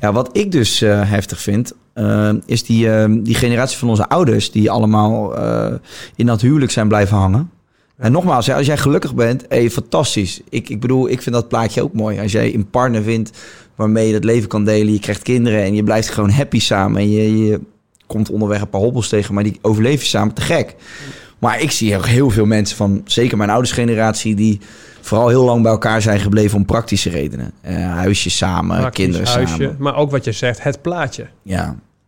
Ja, wat ik dus eh, heftig vind, eh, is die, eh, die generatie van onze ouders die allemaal eh, in dat huwelijk zijn blijven hangen. En nogmaals, als jij gelukkig bent, hey, fantastisch. Ik, ik bedoel, ik vind dat plaatje ook mooi. Als jij een partner vindt waarmee je het leven kan delen, je krijgt kinderen en je blijft gewoon happy samen. En je, je komt onderweg een paar hobbels tegen, maar die overleef je samen te gek. Maar ik zie ook heel veel mensen van, zeker mijn ouders generatie, die vooral heel lang bij elkaar zijn gebleven om praktische redenen. Eh huisjes samen,
Praktisch
kinderen
huisje,
samen.
Maar ook wat je zegt, het plaatje.
Ja,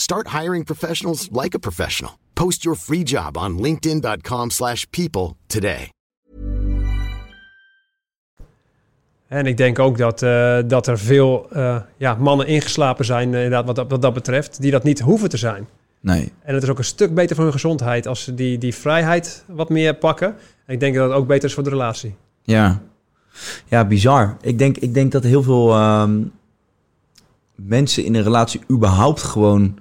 Start hiring professionals like a professional. Post your free job on linkedin.com/people slash people today.
En ik denk ook dat, eh, dat er veel eh, ja, mannen ingeslapen zijn, eh, inderdaad, wat, dat- wat dat betreft, die dat niet hoeven te zijn.
nee.
En het is ook een stuk beter voor hun gezondheid als ze die, die vrijheid wat meer pakken. En ik denk dat het ook beter is voor de relatie.
Ja. Ja, bizar. Ik denk, ik denk dat heel veel ehm, mensen in een relatie überhaupt gewoon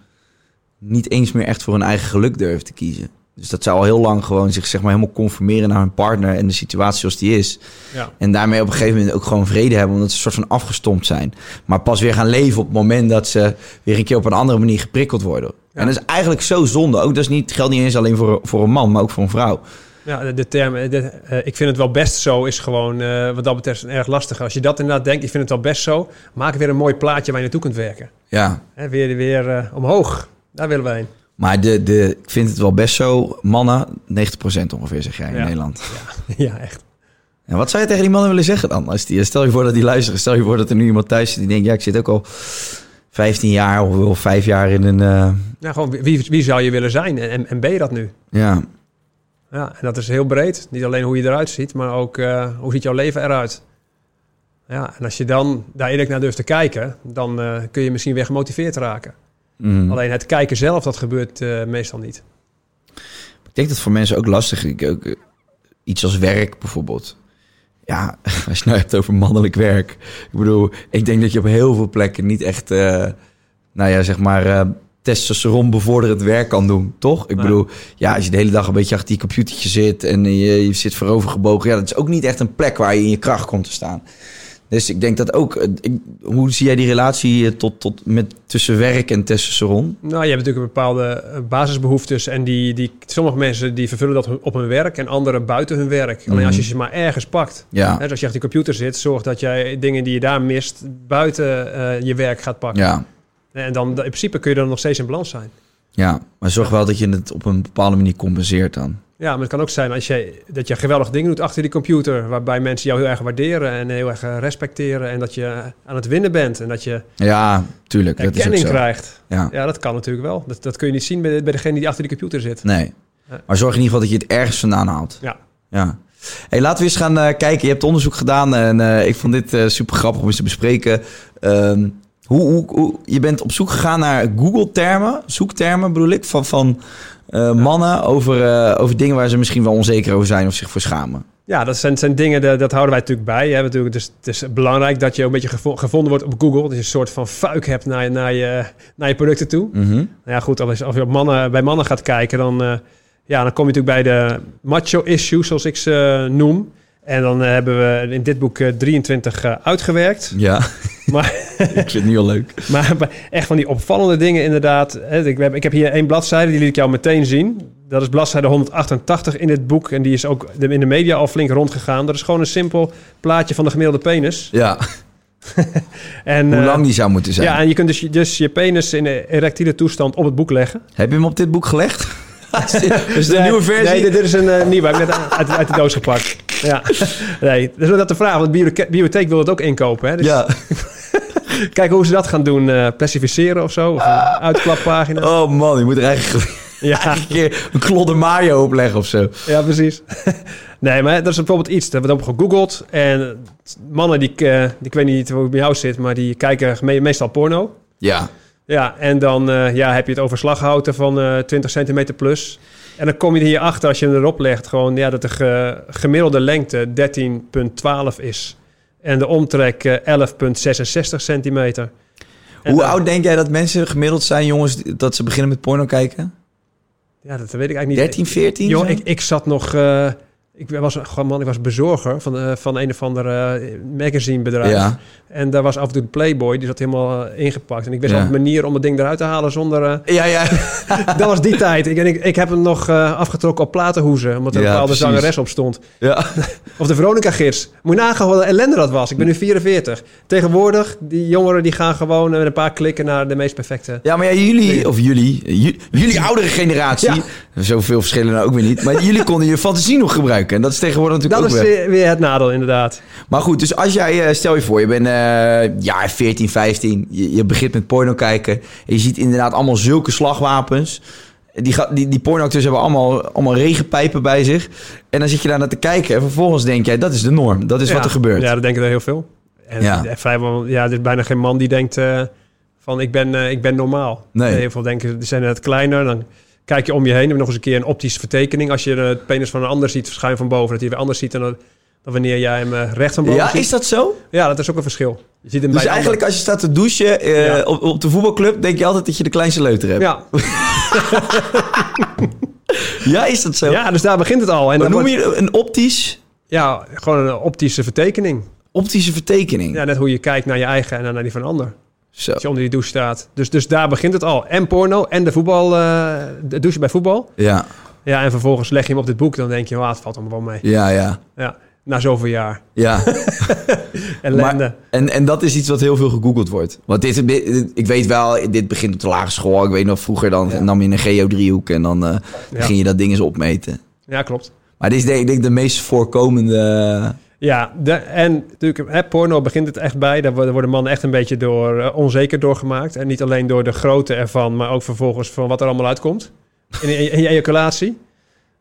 niet eens meer echt voor hun eigen geluk durven te kiezen. Dus dat zou al heel lang gewoon zich zeg maar helemaal conformeren naar hun partner en de situatie zoals die is.
Ja.
En daarmee op een gegeven moment ook gewoon vrede hebben, omdat ze een soort van afgestompt zijn. Maar pas weer gaan leven op het moment dat ze weer een keer op een andere manier geprikkeld worden. En dat is eigenlijk zo zonde. Ook dat is niet, geldt niet eens alleen voor, voor een man, maar ook voor een vrouw.
Ja, de, de term, eh, de, eh, ik vind het wel best zo, is gewoon eh, wat dat betreft erg lastig. Als je dat inderdaad denkt, ik vind het wel best zo, maak weer een mooi plaatje waar je naartoe kunt werken.
Ja,
Hè, weer weer omhoog, daar willen wij heen.
Maar de, de, ik vind het wel best zo. Mannen, 90% ongeveer, zeg jij in
Ja.
Nederland.
ja, echt.
En wat zou je tegen die mannen willen zeggen dan? Als die, stel je voor dat die luisteren. Stel je voor dat er nu iemand thuis zit die denkt... ja, ik zit ook al 15 jaar of wel 5 jaar in een... eh,
Nou, gewoon, wie, wie zou je willen zijn en, en, en ben je dat nu?
ja,
Ja, en dat is heel breed. Niet alleen hoe je eruit ziet, maar ook eh, hoe ziet jouw leven eruit. Ja, en als je dan daar eerlijk naar durft te kijken, dan eh, kun je misschien weer gemotiveerd raken.
Mm.
Alleen het kijken zelf, dat gebeurt eh, meestal niet.
ik denk dat voor mensen ook lastig is. Ook, eh, iets als werk bijvoorbeeld. Ja, als je het nou hebt over mannelijk werk. Ik bedoel, ik denk dat je op heel veel plekken niet echt... eh, nou ja, zeg maar... eh testosteron bevorderend werk kan doen, toch? Ik
Nee.
bedoel, ja, als je de hele dag een beetje achter die computertje zit en je, je zit voorovergebogen, ja, dat is ook niet echt een plek waar je in je kracht komt te staan. Dus ik denk dat ook. eh, ik- hoe zie jij die relatie eh, tot, tot met, tussen werk en testosteron?
Nou, je hebt natuurlijk bepaalde eh, basisbehoeftes en die, die, sommige mensen die vervullen dat op hun werk en anderen buiten hun werk. Alleen als je ze maar ergens pakt.
Ja,
Hè, dus als je achter de computer zit, zorg dat jij dingen die je daar mist buiten je werk gaat pakken.
ja,
En dan in principe kun je dan nog steeds in balans zijn.
ja. Maar zorg wel dat je het op een bepaalde manier compenseert dan.
Ja, maar het kan ook zijn als je, dat je geweldige dingen doet achter die computer, waarbij mensen jou heel erg waarderen en heel erg eh, respecteren en dat je aan het winnen bent en dat je
Ja, tuurlijk. Dat is ook
erkenning
zo.
krijgt.
Ja.
Ja, dat kan natuurlijk wel. Dat, dat kun je niet zien bij, bij degene die achter die computer zit.
Nee.
Ja.
Maar zorg in ieder geval dat je het ergens vandaan haalt.
Ja.
Ja. Hey, laten we eens gaan eh, kijken. Je hebt onderzoek gedaan en eh, ik vond dit eh, super grappig om eens te bespreken. Ehm, hoe, hoe, hoe, je bent op zoek gegaan naar Google-termen, zoektermen bedoel ik, van, van eh, mannen over, eh, over dingen waar ze misschien wel onzeker over zijn of zich voor schamen.
Ja, dat zijn, zijn dingen, dat, dat houden wij natuurlijk bij. Hè. Natuurlijk, dus het is belangrijk dat je ook een beetje gevo- gevonden wordt op Google. Dat je een soort van fuik hebt naar, je- naar, je, naar je producten toe.
Mhm.
Nou ja, goed, als, als je op mannen, bij mannen gaat kijken, dan, eh, ja, dan kom je natuurlijk bij de macho issues, zoals ik ze noem. En dan hebben we in dit boek eh, 23 eh, uitgewerkt.
Ja,
Maar,
ik vind het nu al leuk.
maar echt van die opvallende dingen inderdaad. Ik heb, ik heb hier één bladzijde, die liet ik jou meteen zien. Dat is bladzijde 188 in dit boek. En die is ook in de media al flink rondgegaan. Dat is gewoon een simpel plaatje van de gemiddelde penis.
Ja,
En,
hoe
eh,
lang die zou moeten zijn.
Ja, en je kunt dus, je- dus je penis in een erectiele toestand op het boek leggen.
Heb je hem op dit boek gelegd? is de
Nee,
nieuwe versie?
Nee, dit, dit is een eh, nieuwe. Heb ik net uit, uit de doos gepakt. Ja. Nee, dus dat de vraag. Want de bibliotheek, bibliotheek wil het ook inkopen. Hè? Dus
Ja.
Kijken hoe ze dat gaan doen. eh plastificeren of zo. Of een uitklappagina.
Oh man, je moet er eigenlijk
Ja,
een keer een klodder Mario opleggen of zo.
ja, precies. Nee, maar dat is bijvoorbeeld iets. Dat wordt op gegoogeld. En mannen die, eh, die, ik weet niet hoe het bij jou zit, maar die kijken me- meestal porno.
Ja.
Ja, en dan eh, ja, heb je het over slaghouten van eh 20 centimeter plus. En dan kom je er hier achter als je hem erop legt, gewoon ja, dat de ge- gemiddelde lengte 13,12 is. En de omtrek eh, 11,66 centimeter. En
Hoe
dan-
oud denk jij dat mensen gemiddeld zijn, jongens, dat ze beginnen met porno kijken?
Ja, dat weet ik eigenlijk niet.
13, 14?
Joh,
zo?
ik, ik zat nog... eh, ik was gewoon man, ik was bezorger van, eh, van een of ander eh, magazinebedrijf.
Ja.
En daar was af en toe de Playboy, die zat helemaal eh, ingepakt. En ik wist
Ja.
een manier om het ding eruit te halen zonder...
Ja, ja.
dat was die tijd. Ik, en ik, ik heb hem nog afgetrokken op platenhoezen, omdat er
Ja,
een bepaalde
precies.
zangeres op stond.
ja.
Of de Veronica-gids. Moet je nagaan wat ellende dat was. Ik ben nu 44. Tegenwoordig, die jongeren die gaan gewoon met een paar klikken naar de meest perfecte...
Ja, maar ja, jullie, of jullie, ju- jullie oudere generatie, zoveel verschillen nou ook weer niet, maar jullie konden je fantasie nog gebruiken. En dat is tegenwoordig
Dat
natuurlijk
is
ook weg.
weer, weer het nadeel, inderdaad.
Maar goed, dus als jij, eh, stel je voor, je bent eh ja, 14, 15, je, je begint met porno kijken. En je ziet inderdaad allemaal zulke slagwapens. Die, die, die pornoacteurs hebben allemaal, allemaal regenpijpen bij zich. En dan zit je daar naar te kijken. En vervolgens denk jij, dat is de norm. Dat is wat er gebeurt.
Ja, dat denken er heel veel. En
Ja.
ja. vrijwel, ja, er is bijna geen man die denkt eh, van ik ben, eh, ik ben normaal.
Nee.
Heel veel denken, die zijn net kleiner. Dan kijk je om je heen. Heb je nog eens een keer een optische vertekening. Als je de penis van een ander ziet verschijnen van boven, dat hij weer anders ziet dan, dan wanneer jij hem eh, recht van boven
Ja,
ziet.
is dat zo?
Ja, dat is ook een verschil. Je ziet hem
Dus
bij
eigenlijk als je staat te douchen eh,
Ja.
op, op de voetbalclub, denk je altijd dat je de kleinste leuter hebt.
ander-
Ja, is dat zo?
Ja, ja, dus daar begint het al. En dan
noem
wordt-
je een optisch,
Ja, gewoon een optische vertekening.
optische vertekening?
Ja, net hoe je kijkt naar je eigen en naar die van een ander.
Zo.
Als je onder die douche staat. Dus, dus daar begint het al. En porno en de voetbal, eh, de douche bij voetbal.
Ja,
Ja, en vervolgens leg je hem op dit boek. Dan denk je, oh, het valt allemaal wel mee.
ja, ja.
Ja, na zoveel jaar.
Ja.
Ellende.
Maar, en, en dat is iets wat heel veel gegoogeld wordt. Want dit, dit- ik weet wel, dit begint op de lagere school. Ik weet nog vroeger, dan nam je een geodriehoek en dan
Ja.
ging je dat ding eens opmeten.
Ja, klopt.
Maar dit is denk ik de meest voorkomende...
Ja, en natuurlijk, hè, porno begint het echt bij. Daar worden, mannen echt een beetje door, eh, onzeker doorgemaakt. En niet alleen door de grootte ervan, maar ook vervolgens van wat er allemaal uitkomt. In, je ejaculatie.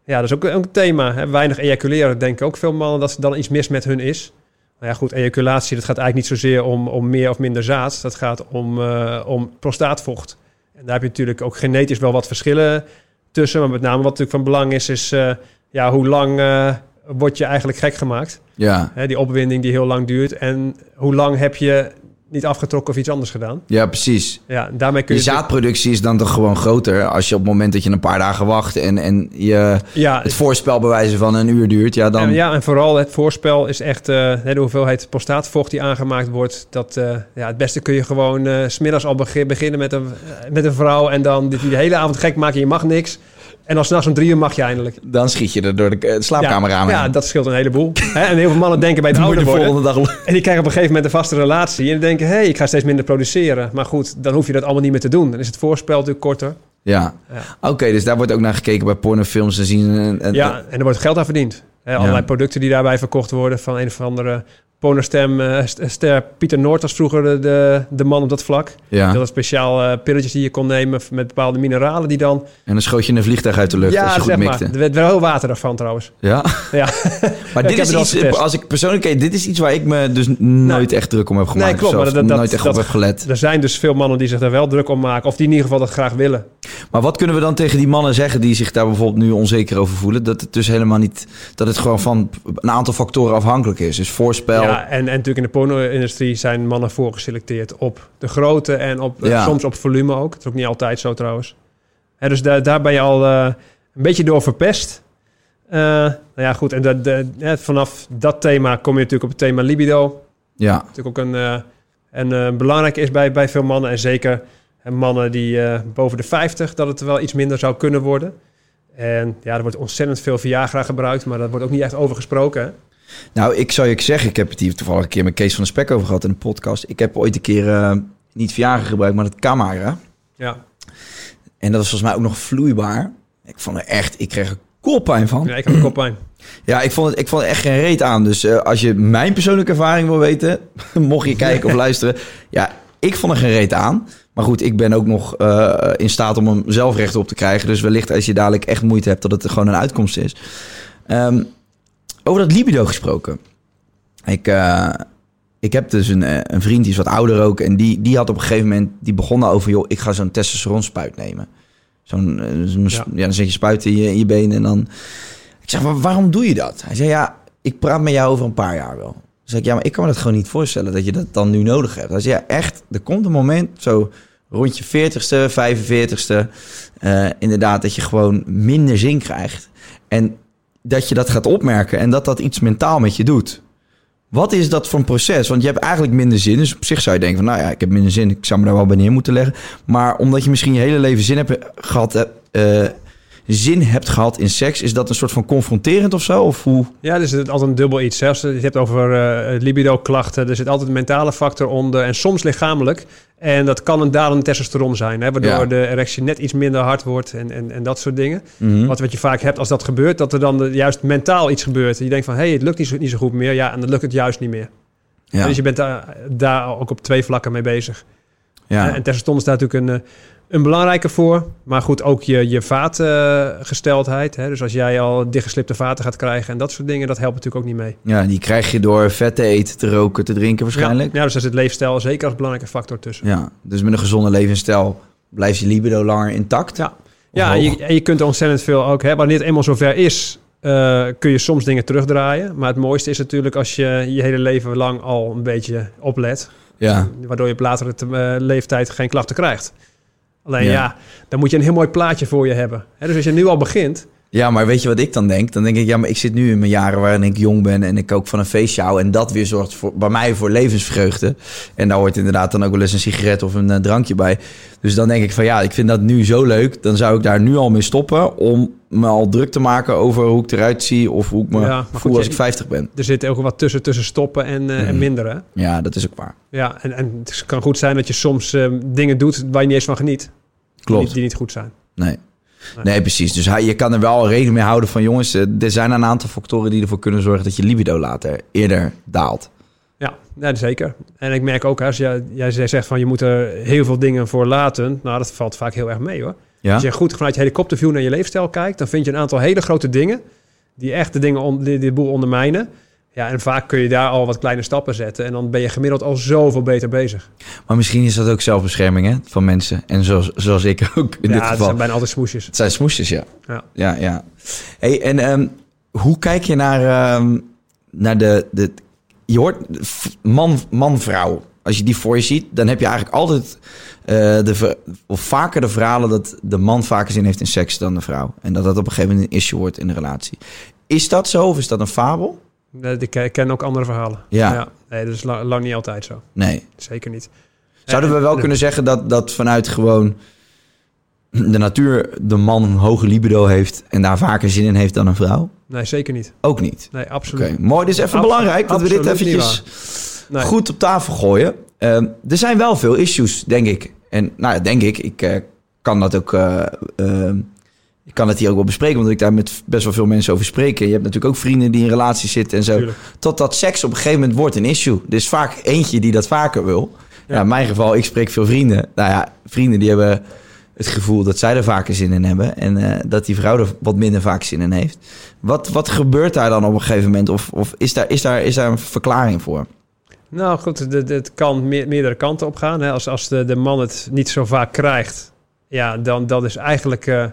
Ja, dat is ook, een thema. Hè. Weinig ejaculeren, denken ook veel mannen dat er dan iets mis met hun is. Nou ja, goed, ejaculatie, dat gaat eigenlijk niet zozeer om, om meer of minder zaad. Dat gaat om, eh, om prostaatvocht. En daar heb je natuurlijk ook genetisch wel wat verschillen tussen. Maar met name wat natuurlijk van belang is, is eh, ja, hoe lang word je eigenlijk gek gemaakt?
Ja,
Hè, die opwinding die heel lang duurt. En hoe lang heb je niet afgetrokken of iets anders gedaan?
ja, precies.
Ja, daarmee kun
Je
je...
zaadproductie is dan toch gewoon groter... als je op het moment dat je een paar dagen wacht... en, en je
ja,
het voorspel bewijzen van een uur duurt... ja, dan...
en, ja, en vooral het voorspel is echt... eh, de hoeveelheid prostaatvocht die aangemaakt wordt. Dat, eh, ja, het beste kun je gewoon s smiddags al begi- beginnen met een, met een vrouw... en dan die de hele avond gek maken. Je mag niks. En dan s'nachts om drie uur mag je eindelijk.
Dan schiet je er door de eh, slaapkamer aan.
Ja, dat scheelt een heleboel. En heel veel mannen denken bij het ouder worden...
volgende dag...
En die krijgen op een gegeven moment een vaste relatie. En die denken, hé, hey, ik ga steeds minder produceren. Maar goed, dan hoef je dat allemaal niet meer te doen. Dan is het voorspel natuurlijk korter.
Ja.
Ja.
Oké, dus daar wordt ook naar gekeken bij pornofilms. Dan zien een-
Ja, en er wordt geld aan verdiend. Hè, allerlei
Ja.
producten die daarbij verkocht worden van een of andere Ponerstem, eh, st- ster Pieter Noord was vroeger de, de, de man op dat vlak.
Ja.
Dat was speciaal eh, pilletjes die je kon nemen met bepaalde mineralen die dan...
En dan schoot je een vliegtuig uit de lucht als je goed
zeg
mikte.
maar. Er werd wel heel water daarvan trouwens.
Ja.
Ja.
Maar dit is iets,
getest.
als ik persoonlijk kijk, dit is iets waar ik me dus nooit echt druk om heb gemaakt.
Nee, klopt, maar dat- dat-
nooit echt
dat-
op heb gelet.
Er zijn dus veel mannen die zich daar wel druk om maken. Of die in ieder geval dat graag willen.
Maar wat kunnen we dan tegen die mannen zeggen die zich daar bijvoorbeeld nu onzeker over voelen? Dat het dus helemaal niet, dat het gewoon van een aantal factoren afhankelijk is. Dus voorspel.
Ja, en, en natuurlijk in de porno-industrie zijn mannen voorgeselecteerd op de grootte en op, eh,
Ja.
soms op volume ook. Dat is ook niet altijd zo trouwens. Hè, dus daar, daar ben je al eh, een beetje door verpest. Eh, nou ja, goed. En dat, de, ja, vanaf dat thema kom je natuurlijk op het thema libido.
ja.
natuurlijk ook een, een eh, belangrijk is bij, bij veel mannen. En zeker mannen die boven de 50, dat het wel iets minder zou kunnen worden. En ja, er wordt ontzettend veel Viagra gebruikt, maar daar wordt ook niet echt over gesproken. Hè?
Nou, ik zou je zeggen, ik heb het hier toevallig een keer met Kees van de Spek over gehad in de podcast. Ik heb ooit een keer eh, niet Viagra gebruikt, maar het Camara.
Ja.
En dat was volgens mij ook nog vloeibaar. Ik vond er echt, ik kreeg er koppijn van.
ja, ik een koppijn.
Ja, ik vond, het, ik vond er echt geen reet aan. Dus eh, als je mijn persoonlijke ervaring wil weten, mocht je kijken of luisteren. Ja, ik vond er geen reet aan. Maar goed, ik ben ook nog eh, in staat om hem zelf recht op te krijgen. Dus wellicht als je dadelijk echt moeite hebt, dat het gewoon een uitkomst is. Ehm, over dat libido gesproken. Ik, eh, ik heb dus een, eh, een vriend die is wat ouder ook. En die, die had op een gegeven moment, die begon over, joh, ik ga zo'n testosteronspuit nemen. Zo'n, eh, zo'n-
Ja.
ja. dan zet je spuit in je, in je benen en dan... Ik zeg, maar waarom doe je dat? Hij zei, ja, ik praat met jou over een paar jaar wel. Dan zeg ik, ja, maar ik kan me dat gewoon niet voorstellen dat je dat dan nu nodig hebt. Hij zei, ja, echt, er komt een moment, zo rond je 40ste, 45ste, eh, inderdaad, dat je gewoon minder zin krijgt. En dat je dat gaat opmerken en dat dat iets mentaal met je doet. Wat is dat voor een proces? Want je hebt eigenlijk minder zin. Dus op zich zou je denken van, nou ja, ik heb minder zin. Ik zou me daar wel bij neer moeten leggen. Maar omdat je misschien je hele leven zin hebt gehad, eh, eh, zin hebt gehad in seks, is dat een soort van confronterend of zo? Of hoe?
Ja, er zit altijd een dubbel iets. Je hebt over eh, libido-klachten, er zit altijd een mentale factor onder en soms lichamelijk. En dat kan een dalende testosteron zijn, hè, waardoor
Ja.
de erectie net iets minder hard wordt en, en, en dat soort dingen.
Mhm.
Wat, wat je vaak hebt als dat gebeurt, dat er dan de- juist mentaal iets gebeurt. Je denkt van, hé, hey, het lukt niet zo, niet zo goed meer. Ja, en dan lukt het juist niet meer.
Ja.
Dus je bent daar, daar ook op twee vlakken mee bezig.
ja.
En testosteron is daar natuurlijk een, eh, een belangrijke voor. Maar goed, ook je, je vaatgesteldheid. hè. Dus als jij al dichtgeslipte vaten gaat krijgen en dat soort dingen, dat helpt natuurlijk ook niet mee.
ja, die krijg je door vet te eten, te roken, te drinken waarschijnlijk.
Ja, ja, dus daar zit leefstijl zeker als belangrijke factor tussen.
Ja, dus met een gezonde levensstijl blijft je libido langer intact.
Ja, ja en, je, en je kunt er ontzettend veel ook... Hè, wanneer het eenmaal zover is, eh, kun je soms dingen terugdraaien. Maar het mooiste is natuurlijk als je je hele leven lang al een beetje oplet.
Ja.
Waardoor je op latere te- eh, leeftijd geen klachten krijgt. Alleen
Ja.
ja. dan moet je een heel mooi plaatje voor je hebben. Dus als je nu al begint...
ja, maar weet je wat ik dan denk? Dan denk ik, ja, maar ik zit nu in mijn jaren waarin ik jong ben en ik ook van een feestje hou. En dat weer zorgt voor, bij mij voor levensvreugde. En daar hoort inderdaad dan ook wel eens een sigaret of een eh, drankje bij. Dus dan denk ik van ja, ik vind dat nu zo leuk. Dan zou ik daar nu al mee stoppen om me al druk te maken over hoe ik eruit zie of hoe ik me
Ja,
voel
goed,
als ik 50 ben.
Er zit ook wat tussen, tussen stoppen en, eh, en
Mhm.
minder. Hè?
Ja, dat is ook waar.
Ja, en, en het kan goed zijn dat je soms eh, dingen doet waar je niet eens van geniet. Die,
Klopt.
niet- die niet goed zijn.
Nee. Nee, precies. Dus hij, je kan er wel rekening mee houden van... jongens, eh, er zijn een aantal factoren die ervoor kunnen zorgen... dat je libido later eerder daalt.
Ja, ja, zeker. En ik merk ook, als jij, jij zegt van je moet er heel veel dingen voor laten. Nou, dat valt vaak heel erg mee hoor.
Ja?
Als je goed vanuit je helikopterview naar je leefstijl kijkt, dan vind je een aantal hele grote dingen die echt de dingen on, die, die boel ondermijnen. Ja, en vaak kun je daar al wat kleine stappen zetten en dan ben je gemiddeld al zoveel beter bezig.
Maar misschien is dat ook zelfbescherming hè, van mensen. En zoals, zoals ik ook in
ja,
dit
het
geval.
zijn bijna altijd smoesjes.
Het zijn smoesjes, ja.
Ja.
Ja, ja. Hey, en ehm, hoe kijk je naar, ehm, naar de, de... Je hoort v- man, man, vrouw. Als je die voor je ziet, dan heb je eigenlijk altijd... eh, de, of vaker de verhalen dat de man vaker zin heeft in seks dan de vrouw. En dat dat op een gegeven moment een issue wordt in de relatie. Is dat zo of is dat een fabel?
Ik ken- ook andere verhalen.
Ja.
Nee, dat is la- lang niet altijd zo.
Nee.
Zeker niet.
Zouden we wel kunnen zeggen dat, dat vanuit gewoon de natuur de man een hoge libido heeft en daar vaker zin in heeft dan een vrouw?
Nee, zeker niet.
Ook niet.
Nee,
Oké,
absoluut.
mooi. Dit is even
Abs-
belangrijk dat we dit eventjes
Nee.
goed op tafel gooien. Ehm, er zijn wel veel issues, denk ik. En nou ja, denk ik, ik eh, kan dat ook... eh, ehm, ik kan het hier ook wel bespreken, omdat ik daar met best wel veel mensen over spreek. En je hebt natuurlijk ook vrienden die in relaties zitten en zo.
Tuurlijk.
Totdat seks op een gegeven moment wordt een issue. Er is vaak eentje die dat vaker wil. Ja. in mijn geval, ik spreek veel vrienden. Nou ja, vrienden die hebben het gevoel dat zij er vaker zin in hebben. En eh, dat die vrouw er wat minder vaak zin in heeft. Wat, wat gebeurt daar dan op een gegeven moment? Of, of is, daar, is, daar, is daar een verklaring voor?
Nou goed, het- kan meer- meerdere kanten op gaan. Hè. Als, als de, de man het niet zo vaak krijgt, ja, dan dat is eigenlijk eh,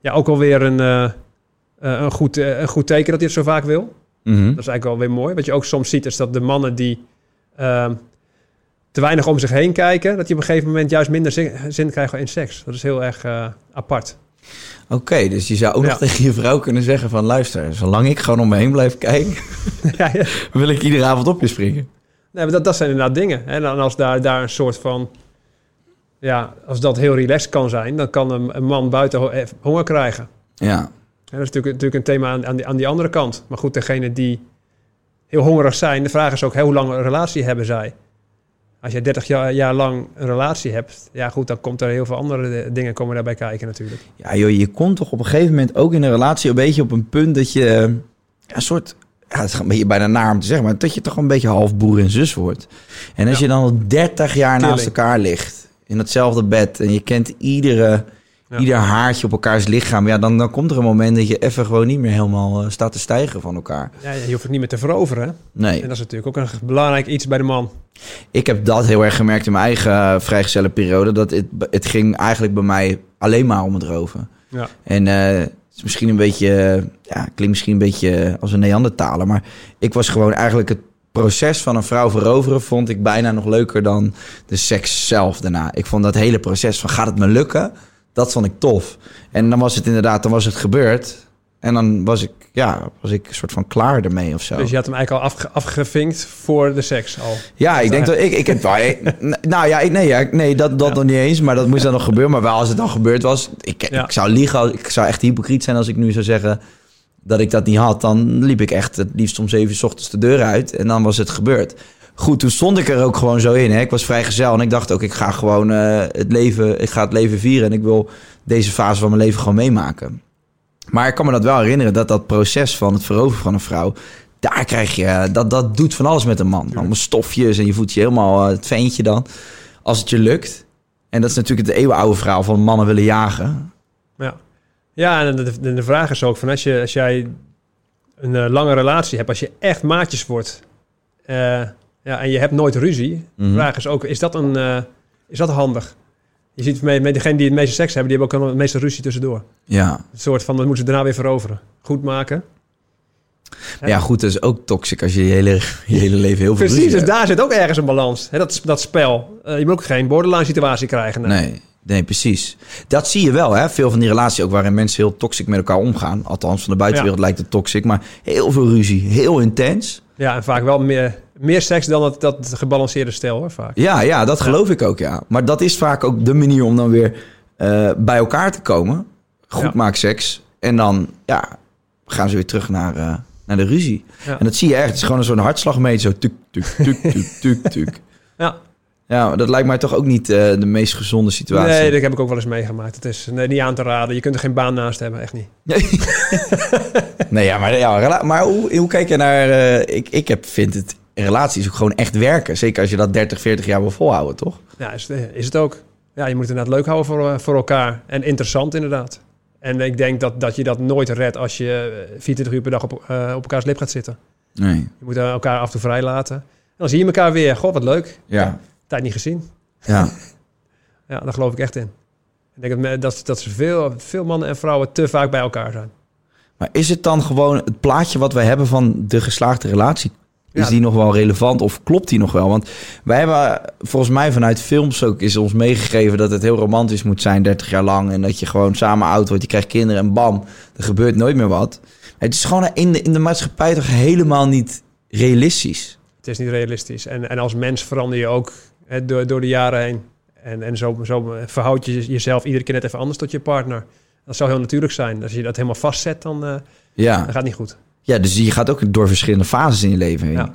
ja, ook alweer een, eh, eh, een, goed, een goed teken dat hij het zo vaak wil.
Mhm.
Dat is eigenlijk wel weer mooi. Wat je ook soms ziet, is dat de mannen die ehm, te weinig om zich heen kijken, dat die op een gegeven moment juist minder zin, zin krijgen in seks. Dat is heel erg apart.
Oké, dus je zou ook nog tegen je vrouw kunnen zeggen van... luister, zolang ik gewoon om me heen blijf kijken...
ja, ja.
wil ik iedere avond op je springen.
Nee, maar dat, dat zijn inderdaad dingen. Hè. En als daar, daar een soort van... Ja, als dat heel relaxed kan zijn, dan kan een, een man buiten eh, honger krijgen.
Ja,
En dat is natuurlijk, natuurlijk een thema aan, aan, die, aan die andere kant. Maar goed, degene die heel hongerig zijn, de vraag is ook hoe lang een relatie hebben zij? Als je 30 jaar, jaar lang een relatie hebt, ja goed, dan komt er heel veel andere dingen komen daarbij kijken natuurlijk.
ja joh, je komt toch op een gegeven moment ook in een relatie... een beetje op een punt dat je eh, een soort... Ja, het is beetje bijna naar om te zeggen... maar dat je toch een beetje half broer en zus wordt. En als
Ja.
je dan al 30 jaar naast elkaar ligt... in hetzelfde bed... en je kent iedere,
Ja.
ieder haartje op elkaars lichaam... Ja, dan, dan komt er een moment dat je even gewoon niet meer helemaal eh, staat te stijgen van elkaar.
Ja, je hoeft het niet meer te veroveren.
Nee.
En dat is natuurlijk ook een belangrijk iets bij de man.
Ik heb dat heel erg gemerkt in mijn eigen uh, vrijgezellenperiode. Dat het, het ging eigenlijk bij mij alleen maar om het roven.
Ja.
En eh, het is misschien een beetje, eh, ja, klinkt misschien een beetje als een Neandertaler. Maar ik was gewoon eigenlijk het proces van een vrouw veroveren... vond ik bijna nog leuker dan de seks zelf daarna. Ik vond dat hele proces van gaat het me lukken? Dat vond ik tof. En dan was het inderdaad, dan was het gebeurd. En dan was ik, ja, was ik een soort van klaar ermee of zo.
Dus je had hem eigenlijk al afge- afgevinkt voor de seks al.
Ja, ik denk dat ik, ik heb. Nou ja, ik- nee, ja, nee dat, dat
Ja.
nog niet eens. Maar dat moest dan nog gebeuren. Maar wel als het dan gebeurd was. Ik,
Ja.
ik zou liegen. Ik zou echt hypocriet zijn als ik nu zou zeggen dat ik dat niet had. Dan liep ik echt het liefst om zeven uur 's ochtends de deur uit. En dan was het gebeurd. Goed, toen stond ik er ook gewoon zo in. Hè. Ik was vrijgezel en ik dacht ook, ik ga gewoon eh, het leven, ik ga het leven vieren. En ik wil deze fase van mijn leven gewoon meemaken. Maar ik kan me dat wel herinneren, dat dat proces van het veroveren van een vrouw... daar krijg je, dat, dat doet van alles met een man. Allemaal stofjes en je voelt je helemaal eh, het veentje dan. Als het je lukt. En dat is natuurlijk het eeuwenoude verhaal van mannen willen jagen.
Ja, ja en de, de, de vraag is ook van als, je, als jij een eh, lange relatie hebt, als je echt maatjes wordt eh, ja, en je hebt nooit ruzie,
Mhm.
de vraag is ook, is dat, een, eh, is dat handig? Je ziet met, met degenen die het meeste seks hebben, die hebben ook het meeste ruzie tussendoor.
Ja.
Een soort van, dat moeten ze daarna weer veroveren. Goed maken. Ja.
ja, goed, dat is ook toxic als je je hele, je hele leven heel veel
Precies,
ruzie
dus daar zit ook ergens een balans. Hè, dat, dat spel. Eh, je moet ook geen borderline situatie krijgen. nou.
Nee, nee, precies. Dat zie je wel, hè. Veel van die relaties ook waarin mensen heel toxic met elkaar omgaan. Althans, van de buitenwereld lijkt het toxic. Maar heel veel ruzie, heel intens.
Ja, en vaak wel meer, meer seks dan dat, dat gebalanceerde stel, hoor, vaak.
Ja, ja, dat geloof ik ook, ja. Maar dat is vaak ook de manier om dan weer eh, bij elkaar te komen. Goed
Ja.
maak seks. En dan, ja, gaan ze weer terug naar, eh, naar de ruzie.
Ja.
En dat zie je echt. Het is gewoon zo'n hartslagmeter. Zo tuk, tuk, tuk, tuk, tuk, tuk.
Ja.
Ja, dat lijkt mij toch ook niet eh, de meest gezonde situatie.
Nee, dat heb ik ook wel eens meegemaakt. Het is nee, niet aan te raden. Je kunt er geen baan naast hebben, echt niet.
Nee, ja, maar, ja, maar hoe, hoe kijk je naar... ik ik heb, vind het in relaties ook gewoon echt werken. Zeker als je dat 30, 40 jaar wil volhouden, toch?
Ja, is, het- is het ook. Ja, je moet het inderdaad leuk houden voor, eh, voor elkaar. En interessant inderdaad. En ik denk dat, dat je dat nooit redt als je eh, 24 uur per dag op, eh, op elkaars lip gaat zitten.
Nee.
Je moet eh, elkaar af en toe vrij laten. En dan zie je elkaar weer. God, wat leuk.
Ja.
Tijd niet gezien.
Ja.
Ja, daar geloof ik echt in. Ik denk dat, dat, dat ze veel, veel mannen en vrouwen te vaak bij elkaar zijn.
Maar is het dan gewoon het plaatje wat wij hebben van de geslaagde relatie? Is
Ja.
die nog wel relevant of klopt die nog wel? Want wij hebben volgens mij vanuit films ook is ons meegegeven dat het heel romantisch moet zijn 30 jaar lang. En dat je gewoon samen oud wordt, je krijgt kinderen en bam, er gebeurt nooit meer wat. Het is gewoon in de, in de maatschappij toch helemaal niet realistisch.
Het is niet realistisch. En, en als mens verander je ook hè, door, door de jaren heen. En, en zo, zo verhoud je jezelf iedere keer net even anders tot je partner. Dat zou heel natuurlijk zijn. Als je dat helemaal vastzet, dan, eh,
Ja.
dan gaat het niet goed.
Ja, dus je gaat ook door verschillende fases in je leven heen.
Ja.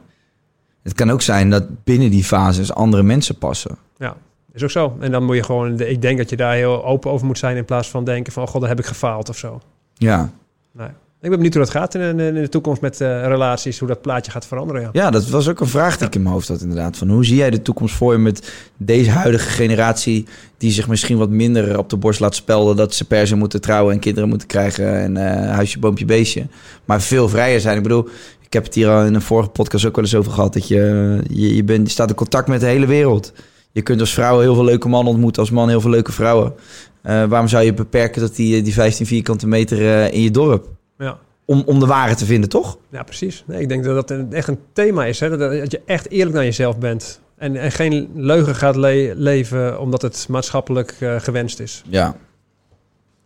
Het kan ook zijn dat binnen die fases andere mensen passen.
Ja. Is ook zo. En dan moet je gewoon, ik denk dat je daar heel open over moet zijn in plaats van denken van, oh god, daar heb ik gefaald of zo.
Ja.
Nee. Ik ben benieuwd hoe dat gaat in, in, de toekomst met eh, relaties, hoe dat plaatje gaat veranderen. Ja.
ja, dat was ook een vraag die ik in mijn hoofd had inderdaad. Van hoe zie jij de toekomst voor je met deze huidige generatie... die zich misschien wat minder op de borst laat spelden... dat ze per se moeten trouwen en kinderen moeten krijgen... en eh, huisje, boompje, beestje. Maar veel vrijer zijn. Ik bedoel, ik heb het hier al in een vorige podcast ook wel eens over gehad... dat je, je, je, bent, je staat in contact met de hele wereld. Je kunt als vrouw heel veel leuke mannen ontmoeten... als man heel veel leuke vrouwen. Eh, waarom zou je beperken dat die, die 15 vierkante meter in je dorp...
Ja.
Om, om de waarheid te vinden, toch?
Ja, precies. Nee, ik denk dat dat echt een thema is. Hè? Dat, je echt eerlijk naar jezelf bent. En, en geen leugen gaat le- leven omdat het maatschappelijk eh, gewenst is.
Ja.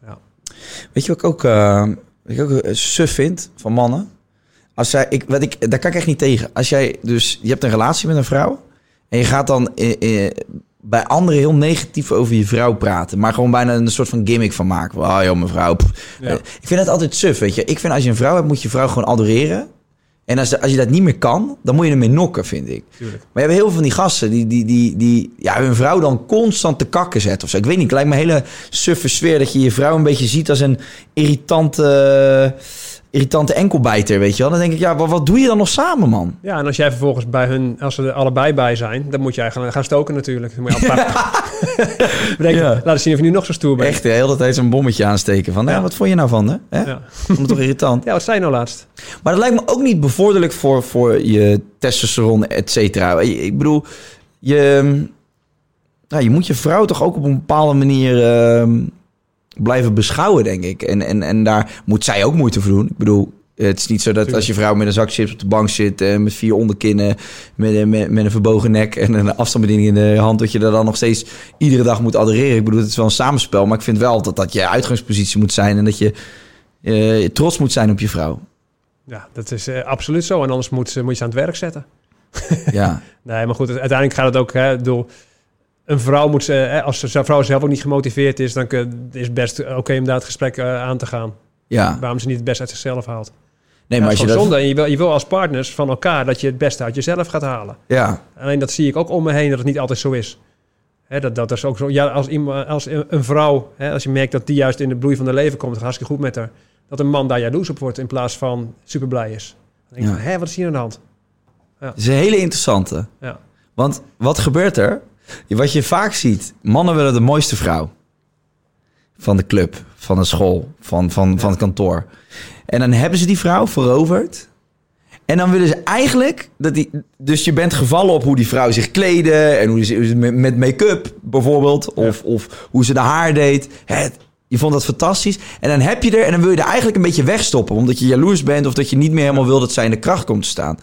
Ja.
Weet je wat ik ook, eh, wat ik ook eh, suf vind van mannen? Als zij, ik, wat ik, daar kan ik echt niet tegen. Als jij dus, je hebt een relatie met een vrouw en je gaat dan bij anderen heel negatief over je vrouw praten, maar gewoon bijna een soort van gimmick van maken. Ah joh, mijn vrouw. pff.
Ja.
Eh, ik vind het altijd suf, weet je. Ik vind als je een vrouw hebt, moet je je vrouw gewoon adoreren. En als, als je dat niet meer kan, dan moet je ermee nokken, vind ik.
Tuurlijk.
Maar je hebt heel veel van die gasten die, die, die, die ja, hun vrouw dan constant te kakken zetten of zo. Ik weet niet, het lijkt me een hele suffe sfeer dat je je vrouw een beetje ziet als een irritante, irritante enkelbijter, weet je wel. Dan denk ik, ja, wat, wat doe je dan nog samen, man?
Ja, en als jij vervolgens bij hun, als ze er allebei bij zijn, dan moet jij gaan, gaan stoken natuurlijk. Dan moet je
Ja.
laten zien of je nu nog zo stoer bent.
Echt de hele tijd zo'n bommetje aansteken van, ja.
Ja.
wat vond je nou van, hè?
Ja.
Vond het toch irritant?
ja, wat zei je nou laatst?
Maar dat lijkt me ook niet bevorderlijk voor, voor je testosteron, et cetera. Ik bedoel, je, nou, je moet je vrouw toch ook op een bepaalde manier ehm, blijven beschouwen, denk ik. En, en, en daar moet zij ook moeite voor doen. Ik bedoel, het is niet zo dat als je vrouw met een zak chips op de bank zit... eh, met vier onderkinnen, met, een- met, met een verbogen nek... en een afstandsbediening in de hand... dat je er dan nog steeds iedere dag moet adoreren. Ik bedoel, het is wel een samenspel. Maar ik vind wel dat dat je uitgangspositie moet zijn... en dat je eh, trots moet zijn op je vrouw.
Ja, dat is eh, absoluut zo. En anders moet, ze- moet je ze aan het werk zetten.
Ja.
Nee, maar goed, uiteindelijk gaat het ook... Hè, bedoel, een vrouw moet... ze, hè, als de vrouw zelf ook niet gemotiveerd is... dan is het best oké om daar het gesprek eh, aan te gaan.
Ja,
Waarom ze niet het best uit zichzelf haalt.
nee,
Ja,
maar als je
gewoon
dat...
zonde. En je wil, je wil als partners van elkaar dat je het beste uit jezelf gaat halen.
Ja,
Alleen dat zie ik ook om me heen dat het niet altijd zo is. Dat, dat is ook zo. Ja, als, iemand, als een vrouw, als je merkt dat die juist in de bloei van haar leven komt, gaat hartstikke goed met haar. Dat een man daar jaloers op wordt in plaats van super blij is. Dan denk je,
Ja.
van, hè, wat is hier aan de hand?
het is een hele interessante.
Ja.
Want wat gebeurt er? Wat je vaak ziet, mannen willen de mooiste vrouw. Van de club, van de school, van, van, van het kantoor. En dan hebben ze die vrouw veroverd. En dan willen ze eigenlijk dat die. Dus je bent gevallen op hoe die vrouw zich kleedde. En hoe ze met make-up bijvoorbeeld. Of, of hoe ze de haar deed. Het, je vond dat fantastisch. En dan heb je er. En dan wil je er eigenlijk een beetje wegstoppen. Omdat je jaloers bent. Of dat je niet meer helemaal wil dat zij in de kracht komt te staan.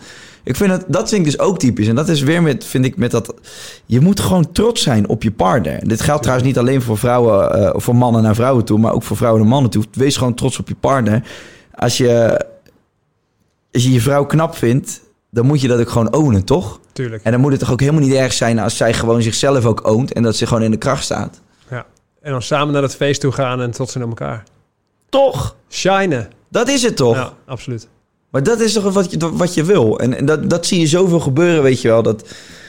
Ik vind het, dat vind ik dus ook typisch. En dat is weer met, vind ik, met dat... Je moet gewoon trots zijn op je partner. Dit geldt trouwens niet alleen voor vrouwen, of voor mannen naar vrouwen toe, maar ook voor vrouwen naar mannen toe. Wees gewoon trots op je partner. Als je, als je je vrouw knap vindt, dan moet je dat ook gewoon ownen, toch?
Tuurlijk.
En dan moet het toch ook helemaal niet erg zijn als zij gewoon zichzelf ook oont en dat ze gewoon in de kracht staat.
Ja. En dan samen naar het feest toe gaan en trots zijn op elkaar.
Toch?
Shinen.
Dat is het toch?
Ja, absoluut.
Maar dat is toch wat je, wat je wil. En, en dat, dat zie je zoveel gebeuren, weet je wel. Dat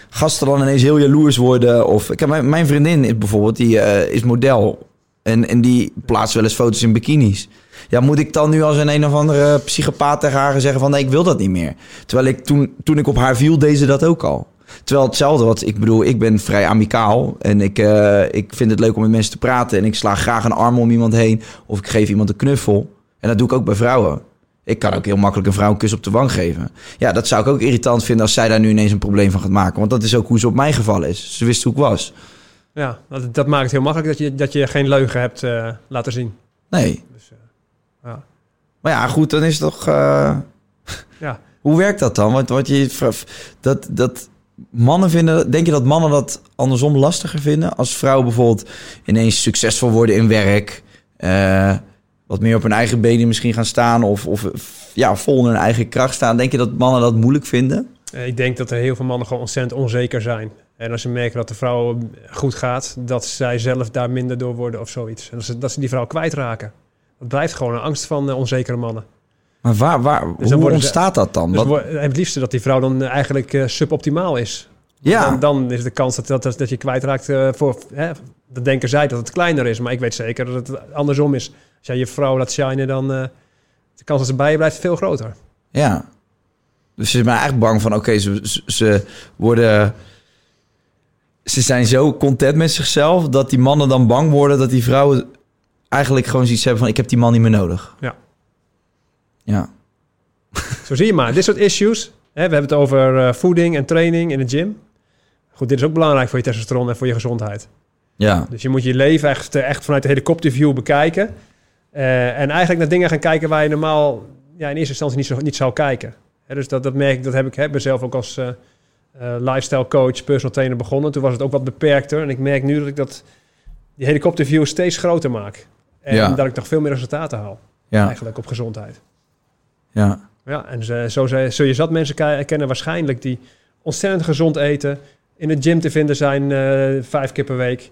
gasten dan ineens heel jaloers worden. Of ik heb mijn, vriendin is bijvoorbeeld, die eh, is model. En, en die plaatst wel eens foto's in bikinis. Ja, moet ik dan nu als een een of andere psychopaat tegen haar zeggen van nee, ik wil dat niet meer. Terwijl ik toen, toen ik op haar viel, deed ze dat ook al. Terwijl hetzelfde, wat ik bedoel, ik ben vrij amicaal. En ik, eh, ik vind het leuk om met mensen te praten. En ik sla graag een arm om iemand heen. Of ik geef iemand een knuffel. En dat doe ik ook bij vrouwen. Ik kan ook heel makkelijk een vrouw een kus op de wang geven. Ja, dat zou ik ook irritant vinden als zij daar nu ineens een probleem van gaat maken. Want dat is ook hoe ze op mijn geval is. Ze wist hoe ik was.
Ja, dat, dat maakt het heel makkelijk dat je, dat je geen leugen hebt eh, laten zien.
Nee.
Dus, eh, ja.
Maar ja, goed, dan is het toch... eh,
Ja.
Hoe werkt dat dan? Want, want je, dat, dat mannen vinden... Denk je dat mannen dat andersom lastiger vinden? Als vrouwen bijvoorbeeld ineens succesvol worden in werk... eh, wat meer op hun eigen benen misschien gaan staan... of, of ja, vol in hun eigen kracht staan. Denk je dat mannen dat moeilijk vinden?
Eh, Ik denk dat er heel veel mannen gewoon ontzettend onzeker zijn. En als ze merken dat de vrouw goed gaat, dat zij zelf daar minder door worden of zoiets. En dat ze, dat ze die vrouw kwijtraken. Dat blijft gewoon een angst van eh, onzekere mannen.
Maar waar, waar,
dan
hoe
ze-
ontstaat dat dan?
Dus
Wat-
het liefste dat die vrouw dan eh, eigenlijk eh, suboptimaal is.
Ja.
Dan, dan is de kans dat, dat, dat je kwijtraakt eh voor... Hè, dan denken zij dat het kleiner is. Maar ik weet zeker dat het andersom is. Als jij je vrouw laat shinen, dan... eh de kans dat ze bij je blijft veel groter.
Ja. Dus ze zijn eigenlijk bang van, oké, ze, ze, ze worden... Ze zijn zo content met zichzelf dat die mannen dan bang worden dat die vrouwen eigenlijk gewoon zoiets hebben van, ik heb die man niet meer nodig.
Ja.
Ja.
Zo zie je maar. Dit soort issues. Hè, we hebben het over eh, voeding en training in de gym. Goed, dit is ook belangrijk voor je testosteron en voor je gezondheid.
Ja.
Dus je moet je leven echt, echt vanuit de helikopterview bekijken. Eh, en eigenlijk naar dingen gaan kijken waar je normaal ja, in eerste instantie niet, zo, niet zou kijken. Hè, dus dat, dat merk ik, dat heb ik hè, mezelf ook als eh, eh, lifestyle coach, personal trainer begonnen. Toen was het ook wat beperkter. En ik merk nu dat ik dat, die helikopterview steeds groter maak. En
Ja.
dat ik nog veel meer resultaten haal.
Ja.
Eigenlijk op gezondheid.
Ja.
Ja, en zo, zo zul je zat mensen ke- kennen waarschijnlijk die ontzettend gezond eten, in de gym te vinden zijn vijf keer per week.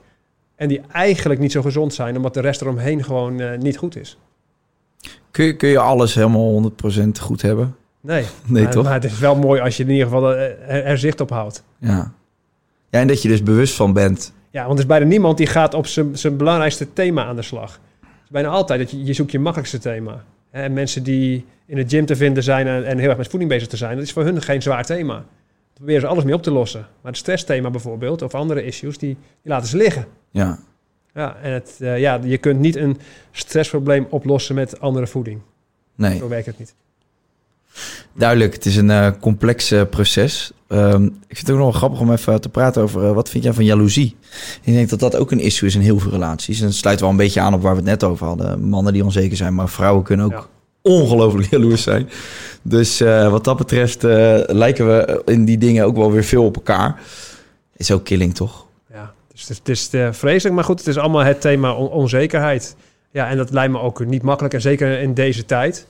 En die eigenlijk niet zo gezond zijn, omdat de rest eromheen gewoon eh, niet goed is.
Kun, je, kun je alles helemaal 100% goed hebben?
Nee,
Nee,
maar,
toch?
maar het is wel mooi als je in ieder geval eh, er, er zicht op houdt.
Ja. Ja, en dat je dus bewust van bent.
Ja, want er is bijna niemand die gaat op zijn belangrijkste thema aan de slag. Het is bijna altijd dat je, je zoekt je makkelijkste thema. En mensen die in de gym te vinden zijn en, en heel erg met voeding bezig te zijn, dat is voor hun geen zwaar thema. Daar proberen ze alles mee op te lossen. Maar het stressthema bijvoorbeeld, of andere issues, die, die laten ze liggen.
Ja.
Ja, en het, eh, ja, je kunt niet een stressprobleem oplossen met andere voeding.
Nee.
Zo werkt het niet.
Duidelijk, het is een eh, complex eh, proces. Ehm, ik vind het ook nog wel grappig om even te praten over wat vind jij van jaloezie? Ik denk dat dat ook een issue is in heel veel relaties. En dat sluit wel een beetje aan op waar we het net over hadden. Mannen die onzeker zijn, maar vrouwen kunnen ook
Ja.
ongelooflijk jaloers zijn. Dus wat dat betreft lijken we in die dingen ook wel weer veel op elkaar. Is ook killing, toch?
Dus het is, het is eh, vreselijk, maar goed, het is allemaal het thema on- onzekerheid. Ja, en dat lijkt me ook niet makkelijk, en zeker in deze tijd.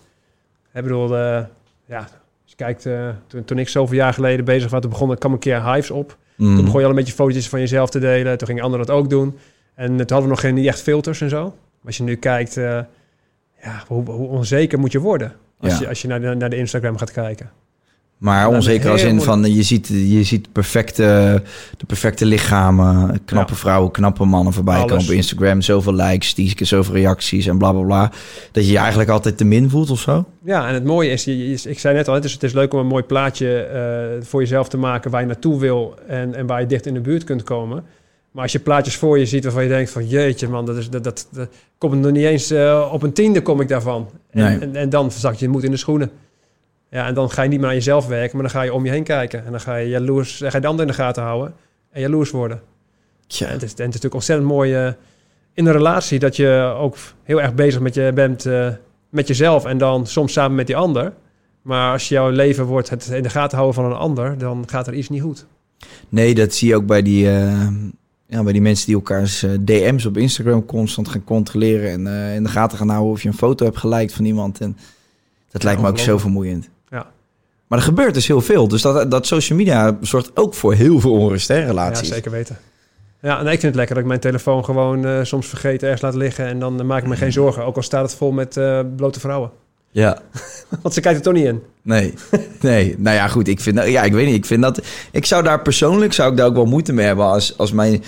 Ik bedoel, eh, ja, als je kijkt, eh, toen, toen ik zoveel jaar geleden bezig was, toen begon er kwam een keer hives op.
Mm.
Toen begon je al een beetje fotootjes van jezelf te delen. Toen gingen anderen dat ook doen. En toen hadden we nog geen niet echt filters en zo. Maar als je nu kijkt, ja, hoe, hoe onzeker moet je worden als
Ja.
je, als je naar, de, naar de Instagram gaat kijken.
Maar
me
onzeker als in van je ziet, je ziet perfecte, de perfecte lichamen, knappe
Ja.
vrouwen, knappe mannen voorbij
Alles.
komen op Instagram, zoveel likes, die zoveel reacties en bla bla bla. Dat je je eigenlijk altijd te min voelt of zo.
Ja, en het mooie is, ik zei net al, het is, het is leuk om een mooi plaatje eh, voor jezelf te maken waar je naartoe wil en, en waar je dicht in de buurt kunt komen. Maar als je plaatjes voor je ziet waarvan je denkt van jeetje man, dat, is, dat, dat, dat komt nog niet eens eh, op een tiende kom ik daarvan. En,
Nee.
en, en dan zak je de moed in de schoenen. Ja, en dan ga je niet meer aan jezelf werken, maar dan ga je om je heen kijken. En dan ga je jaloers, dan ga je de ander in de gaten houden en jaloers worden.
Tja.
En het, is, en het is natuurlijk ontzettend mooi eh, in een relatie dat je ook heel erg bezig met je bent eh, met jezelf en dan soms samen met die ander. Maar als jouw leven wordt het in de gaten houden van een ander, dan gaat er iets niet goed.
Nee, dat zie je ook bij die, eh, ja, bij die mensen die elkaars DM's op Instagram constant gaan controleren en in de gaten gaan houden of je een foto hebt geliked van iemand. En dat lijkt me ook zo vermoeiend. Maar er gebeurt dus heel veel. Dus dat, dat social media zorgt ook voor heel veel onrust in
Ja,
relaties.
zeker weten. Ja, en ik vind het lekker dat ik mijn telefoon gewoon eh, soms vergeet ergens laat liggen en dan eh, maak ik me geen zorgen. Ook al staat het vol met eh, blote vrouwen.
Ja.
Want ze kijkt er toch niet in.
Nee, nee. Nou ja, goed. Ik vind, ja, ik weet niet. Ik vind dat. Ik zou daar persoonlijk zou ik daar ook wel moeite mee hebben als, als mijn.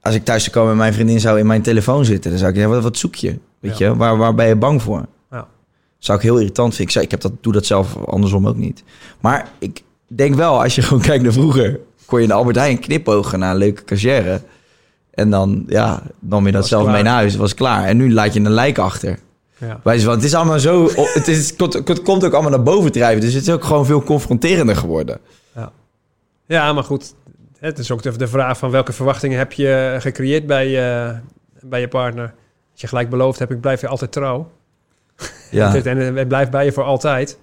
Als ik thuis zou komen en mijn vriendin zou in mijn telefoon zitten, dan zou ik zeggen: wat, wat zoek je? Weet
Ja.
je, waar, waar ben je bang voor?
Ja.
Zou ik heel irritant vinden. Ik, zou, ik heb dat, doe dat zelf andersom ook niet. Maar ik denk wel, als je gewoon kijkt naar vroeger, kon je in de Albert Heijn knipogen naar een leuke cashier. En dan, ja, nam je dat
Was
zelf
klaar.
mee naar huis, was klaar. En nu laat je een lijk achter.
Ja.
Van, het is allemaal zo. Het, is, het, komt- het komt ook allemaal naar boven drijven. Dus het is ook gewoon veel confronterender geworden.
Ja, maar goed. Het is ook de, de vraag van welke verwachtingen heb je gecreëerd bij, je bij je partner. Als je gelijk beloofd hebt, ik blijf je altijd trouw.
Ja,
En het blijft bij je voor altijd.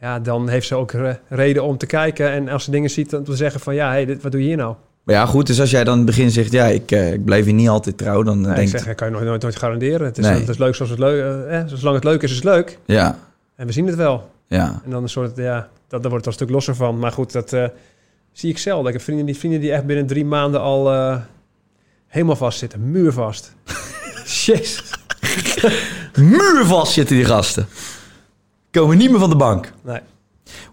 Ja, dan heeft ze ook re- reden om te kijken. En als ze dingen ziet, dan te zeggen van... Ja, hey, dit, wat doe je hier nou?
maar ja, goed. Dus als jij dan in het begin zegt: ja, ik, eh, ik blijf hier niet altijd trouw, dan
Ja,
denk
ik zeg, kan je nooit, nooit, nooit garanderen. Het is,
Nee.
het is leuk zoals het leuk eh, eh, Zolang het leuk is, is het leuk.
Ja,
En we zien het wel.
ja.
En dan een soort, ja, dat, daar wordt het al een stuk losser van. Maar goed, dat eh, zie ik zelden. Ik heb vrienden die, vrienden die echt binnen drie maanden al eh, helemaal vast zitten. Muurvast.
Jezus. Muurvast zitten die gasten. Komen niet meer van de bank.
Nee.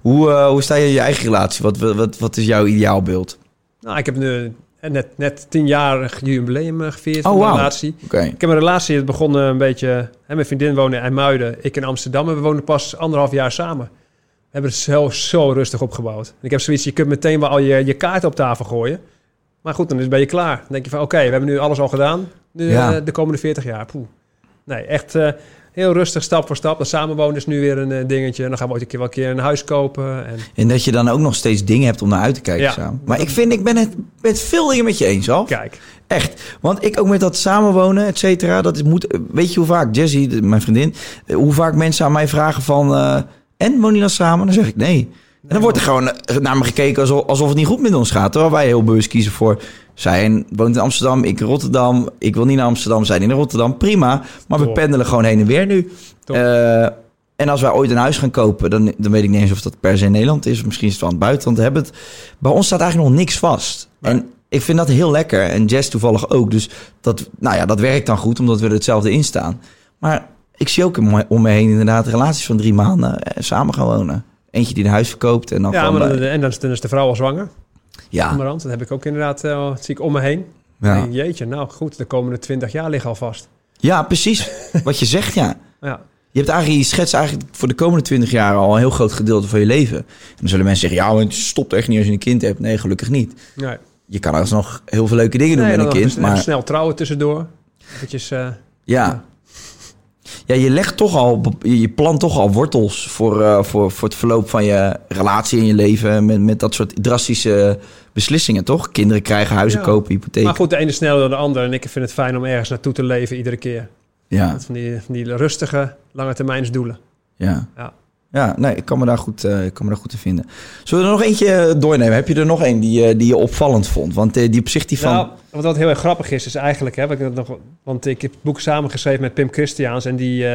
Hoe, eh, hoe sta je in je eigen relatie? Wat, wat, wat is jouw ideaalbeeld?
Nou, ik heb nu net, net tien jaar jubileum eh, gevierd
Oh,
van mijn
wauw.
relatie. Ik heb een relatie, het begon eh, een beetje... Hè, mijn vriendin woonde in IJmuiden, ik in Amsterdam. En we woonden pas anderhalf jaar samen. We hebben het zo, zo rustig opgebouwd. En ik heb zoiets, je kunt meteen wel al je, je kaart op tafel gooien. Maar goed, dan is ben je klaar. Dan denk je van, oké, we hebben nu alles al gedaan. Nu,
Ja.
eh, de komende 40 jaar. Poeh. Nee, echt eh, heel rustig, stap voor stap. Dat samenwonen is nu weer een eh, dingetje. En dan gaan we ooit een keer wel een keer een huis kopen. En
En dat je dan ook nog steeds dingen hebt om naar uit te kijken
Ja.
samen. Maar ik vind, ik ben het met veel dingen met je eens, al.
kijk,
Echt. Want ik ook met dat samenwonen, et cetera. Dat is, moet, weet je hoe vaak, Jessie, mijn vriendin, eh, hoe vaak mensen aan mij vragen van... en, wonen jullie dan samen? Dan zeg ik nee. En dan wordt er gewoon eh, naar me gekeken alsof, alsof het niet goed met ons gaat. Terwijl wij heel bewust kiezen voor... Zij woont in Amsterdam, ik in Rotterdam. Ik wil niet naar Amsterdam, zij niet naar Rotterdam. Prima. Maar we pendelen gewoon heen en weer nu. Eh, en als wij ooit een huis gaan kopen, dan, dan weet ik niet eens of dat per se in Nederland is. Of misschien is het wel aan het buitenland. Hebben het, bij ons staat eigenlijk nog niks vast. En ik vind dat heel lekker. En Jess toevallig ook. Dus dat, nou ja, dat werkt dan goed, omdat we er hetzelfde in staan. Maar ik zie ook om me- om me heen inderdaad relaties van drie maanden eh, samen gaan wonen. Eentje die een huis verkoopt en dan
ja, maar
bij-
dan, en dan is, dan is de vrouw al zwanger.
ja,
Onderhand. Dat heb ik ook inderdaad, eh, dat zie ik om me heen.
ja.
Jeetje, nou goed, de komende 20 jaar liggen al vast.
ja, precies. Wat je zegt, ja.
Ja,
Je hebt eigenlijk, je schetst eigenlijk voor de komende 20 jaar al een heel groot gedeelte van je leven. En dan zullen mensen zeggen, ja, het stopt echt niet als je een kind hebt. Nee, gelukkig niet.
nee.
Je kan alsnog heel veel leuke dingen doen met een kind. Maar
snel trouwen tussendoor. Eventjes, eh,
ja. ja, je legt toch al, je plant toch al wortels voor, eh, voor, voor het verloop van je relatie in je leven. Met, met dat soort drastische beslissingen, toch? Kinderen krijgen, huizen
Ja.
kopen, hypotheek.
Maar goed, de ene sneller dan de ander. En ik vind het fijn om ergens naartoe te leven iedere keer.
Ja,
Van die, van die rustige, lange termijnsdoelen.
ja.
Ja.
Ja, nee, ik kan me daar goed, eh, ik kan me daar goed in vinden. Zullen we er nog eentje eh, doornemen? Heb je er nog één die, eh, die je opvallend vond? Want die op zich die van...
Nou, wat wat heel erg grappig is, is eigenlijk... Hè, ik nog, want ik heb het boek samengeschreven met Pim Christiaans. En die,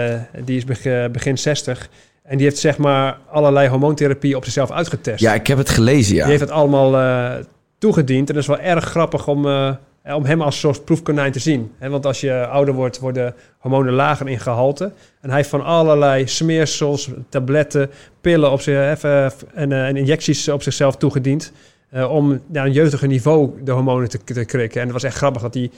die is beg- begin 60. En die heeft zeg maar allerlei hormoontherapie op zichzelf uitgetest.
ja, ik heb het gelezen, ja.
Die heeft het allemaal toegediend. En dat is wel erg grappig om, om hem als soort proefkonijn te zien. Want als je ouder wordt, worden hormonen lager in gehalte. En hij heeft van allerlei smeersels, tabletten, pillen op zich, en, eh, en injecties op zichzelf toegediend. eh, om naar een jeugdiger niveau de hormonen te, krikken. En het was echt grappig dat hij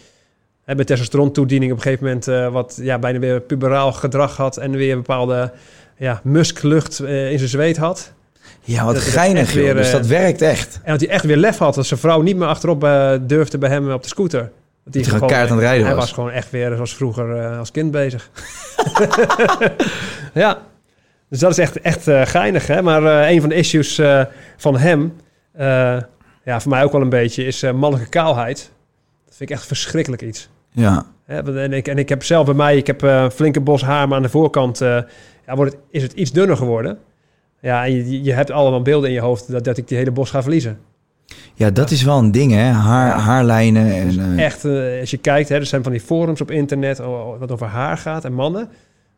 met testosterontoediening op een gegeven moment... eh, wat ja, bijna weer puberaal gedrag had... en weer bepaalde ja, musklucht eh, in zijn zweet had.
Ja, wat
dat
geinig,
weer,
Dus
eh,
dat werkt echt.
En dat hij echt weer lef had dat zijn vrouw niet meer achterop eh, durfde bij hem op de scooter. Dat
hij gewoon keihard aan het rijden
hij
was.
was gewoon echt weer zoals vroeger eh, als kind bezig. ja, dus dat is echt, echt eh, geinig. Hè? Maar eh, een van de issues eh, van hem, eh, ja, voor mij ook wel een beetje, is eh, mannelijke kaalheid. Dat vind ik echt verschrikkelijk iets.
Ja.
En, ik, en ik heb zelf bij mij, ik heb eh, een flinke bos haar, maar aan de voorkant eh, ja, wordt het, is het iets dunner geworden. Ja, en je, je hebt allemaal beelden in je hoofd dat, dat ik die hele bos ga verliezen.
ja, dat is wel een ding, hè. Haar,
Ja.
Haarlijnen en... eh,
Echt, eh, als je kijkt, hè, er zijn van die forums op internet oh, wat over haar gaat en mannen.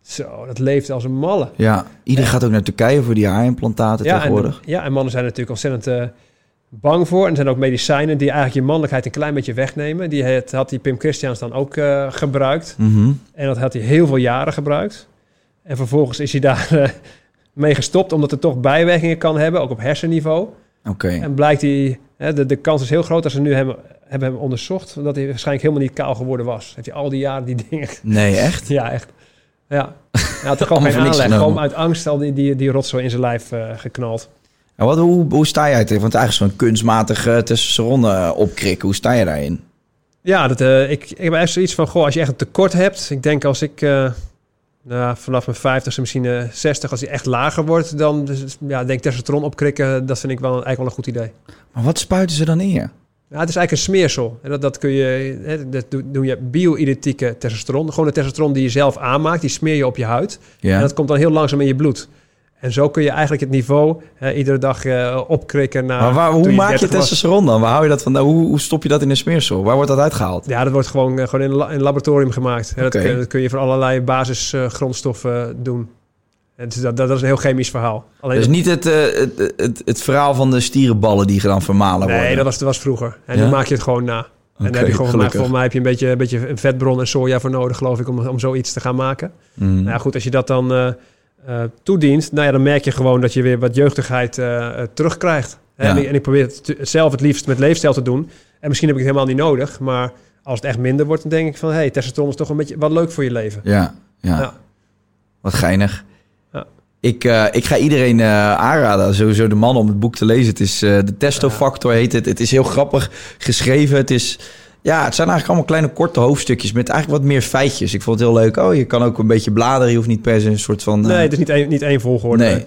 Zo, dat leeft als een malle.
Ja, iedereen gaat ook naar Turkije voor die haarimplantaten
Ja en,
tegenwoordig.
ja, en mannen zijn natuurlijk ontzettend eh, bang voor. En er zijn ook medicijnen die eigenlijk je mannelijkheid een klein beetje wegnemen. Die het, had die Pim Christians dan ook gebruikt.
Mhm.
En dat had hij heel veel jaren gebruikt. En vervolgens is hij daar mee gestopt, omdat het toch bijwerkingen kan hebben, ook op hersenniveau.
Oké.
En blijkt hij, de, de kans is heel groot als ze nu hebben, hebben hem onderzocht, dat hij waarschijnlijk helemaal niet kaal geworden was. Heeft hij al die jaren die dingen.
Nee, echt?
Ja, echt. Ja. Hij had er gewoon geen aanleg.
genomen.
Gewoon uit angst al die, die, die rotzooi in zijn lijf eh, geknald.
En wat, hoe, hoe sta jij tegen? Want eigenlijk zo'n kunstmatig uh, testosteron uh, opkrikken. Hoe sta je daarin?
Ja, dat, uh, ik, ik heb echt zoiets van, goh, als je echt een tekort hebt. Ik denk als ik uh, nou, vanaf mijn 50ste, misschien uh, 60, als die echt lager wordt, dan dus, ja, denk testosteron opkrikken, dat vind ik wel, eigenlijk wel een goed idee.
Maar wat spuiten ze dan in je?
Ja, het is eigenlijk een smeersel. En dat, dat kun je, hè, dat doe je bio-identieke testosteron. Gewoon de testosteron die je zelf aanmaakt, die smeer je op je huid.
Ja.
En dat komt dan heel langzaam in je bloed. En zo kun je eigenlijk het niveau hè, iedere dag uh, opkrikken naar.
Maar waar, hoe
je
maak je testosteron dan? Waar hou je dat van? Hoe, hoe stop je dat in een smeersel? Waar wordt dat uitgehaald?
Ja, dat wordt gewoon, uh, gewoon in, la, in een laboratorium gemaakt. Dat, kun, dat kun je voor allerlei basisgrondstoffen doen. En dus dat, dat is een heel chemisch verhaal. Alleen
dus niet het, het, het, het, verhaal van de stierenballen die dan vermalen
nee,
worden?
dat was, dat was vroeger. En
Ja?
nu maak je het gewoon na. En daar heb je gewoon, volgens mij heb je een beetje, een beetje een vetbron en soja voor nodig, geloof ik, om, om zoiets te gaan maken.
Mm.
Nou ja, goed, als je dat dan uh, eh, toedient, nou ja, dan merk je gewoon dat je weer wat jeugdigheid eh, eh, terugkrijgt.
Ja.
En, ik, en ik probeer het zelf het liefst met leefstijl te doen. En misschien heb ik het helemaal niet nodig, maar als het echt minder wordt, dan denk ik van, hé, hey, testosteron is toch een beetje wat leuk voor je leven.
Ja, ja.
Ja.
Wat geinig.
Ja.
Ik, ik ga iedereen aanraden, sowieso de man om het boek te lezen. Het is de Testo-factor heet het. Het is heel grappig geschreven. Het is... Ja, het zijn eigenlijk allemaal kleine korte hoofdstukjes met eigenlijk wat meer feitjes. Ik vond het heel leuk. Oh, je kan ook een beetje bladeren. Je hoeft niet per se een soort van... eh,
Nee, het is niet één, niet één volgorde.
Nee.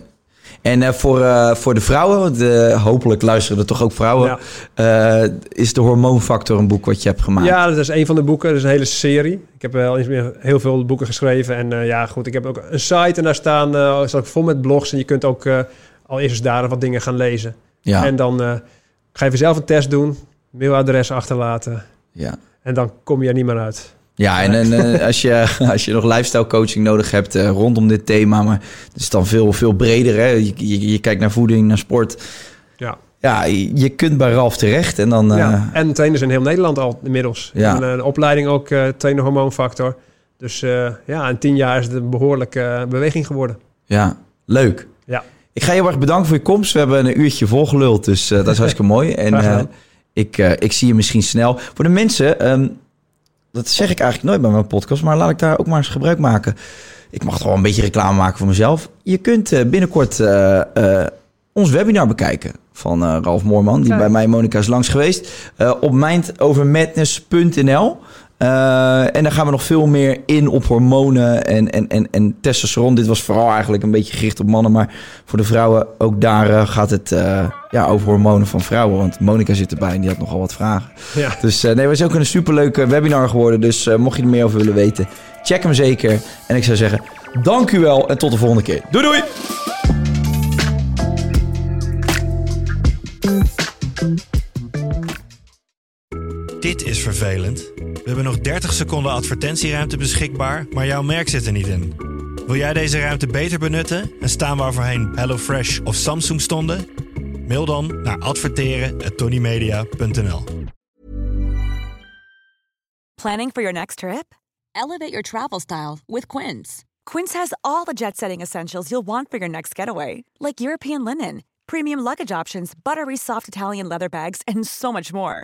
En eh, voor, eh, voor de vrouwen, want eh, hopelijk luisteren er toch ook vrouwen,
Ja.
eh, is de hormoonfactor een boek wat je hebt gemaakt.
Ja, dat is een van de boeken. Dat is een hele serie. Ik heb wel eens meer heel veel boeken geschreven. En eh, ja, goed, ik heb ook een site en daar staan, eh staat ook vol met blogs. En je kunt ook eh, al eerst eens daar wat dingen gaan lezen.
ja,
En dan eh, ga je zelf een test doen, mailadres achterlaten.
Ja.
En dan kom je er niet meer uit.
Ja, en, en eh, als, je, als je nog lifestyle coaching nodig hebt eh, rondom dit thema, maar het is dan veel, veel breder. Hè? Je, je, je kijkt naar voeding, naar sport.
Ja.
Ja, je, kunt bij Ralf terecht en dan...
ja. En trainers in heel Nederland al inmiddels.
Ja.
En, een opleiding ook, eh trainer hormoonfactor. Dus ja, in tien jaar is het een behoorlijke eh, beweging geworden.
Ja, leuk.
Ja.
Ik ga je heel erg bedanken voor je komst. We hebben een uurtje volgeluld, dus dat is hartstikke mooi. En. Ik, eh, ik zie je misschien snel. Voor de mensen, ehm, dat zeg ik eigenlijk nooit bij mijn podcast, maar laat ik daar ook maar eens gebruik maken. Ik mag toch wel een beetje reclame maken voor mezelf. Je kunt eh, binnenkort eh, ons webinar bekijken van Ralf Moorman, die bij mij en Monica is langs geweest. op mindovermadness.nl. Eh, en daar gaan we nog veel meer in op hormonen en, en, en, en testosteron. Dit was vooral eigenlijk een beetje gericht op mannen. Maar voor de vrouwen, ook daar eh, gaat het eh, ja, over hormonen van vrouwen. Want Monica zit erbij en die had nogal wat vragen.
Ja.
Dus eh, nee, het is ook een superleuke webinar geworden. Dus eh, mocht je er meer over willen weten, check hem zeker. En ik zou zeggen, dank u wel en tot de volgende keer. Doei doei!
Dit is vervelend. We hebben nog 30 seconden advertentieruimte beschikbaar, maar jouw merk zit er niet in. Wil jij deze ruimte beter benutten en staan waar voorheen HelloFresh of Samsung stonden? Mail dan naar adverteren@tonymedia.nl.
Planning for your next trip?
Elevate your travel style with Quince.
Quince has all the jet setting essentials you'll want for your next getaway, like European linen, premium luggage options, buttery soft Italian leather bags, and so much more.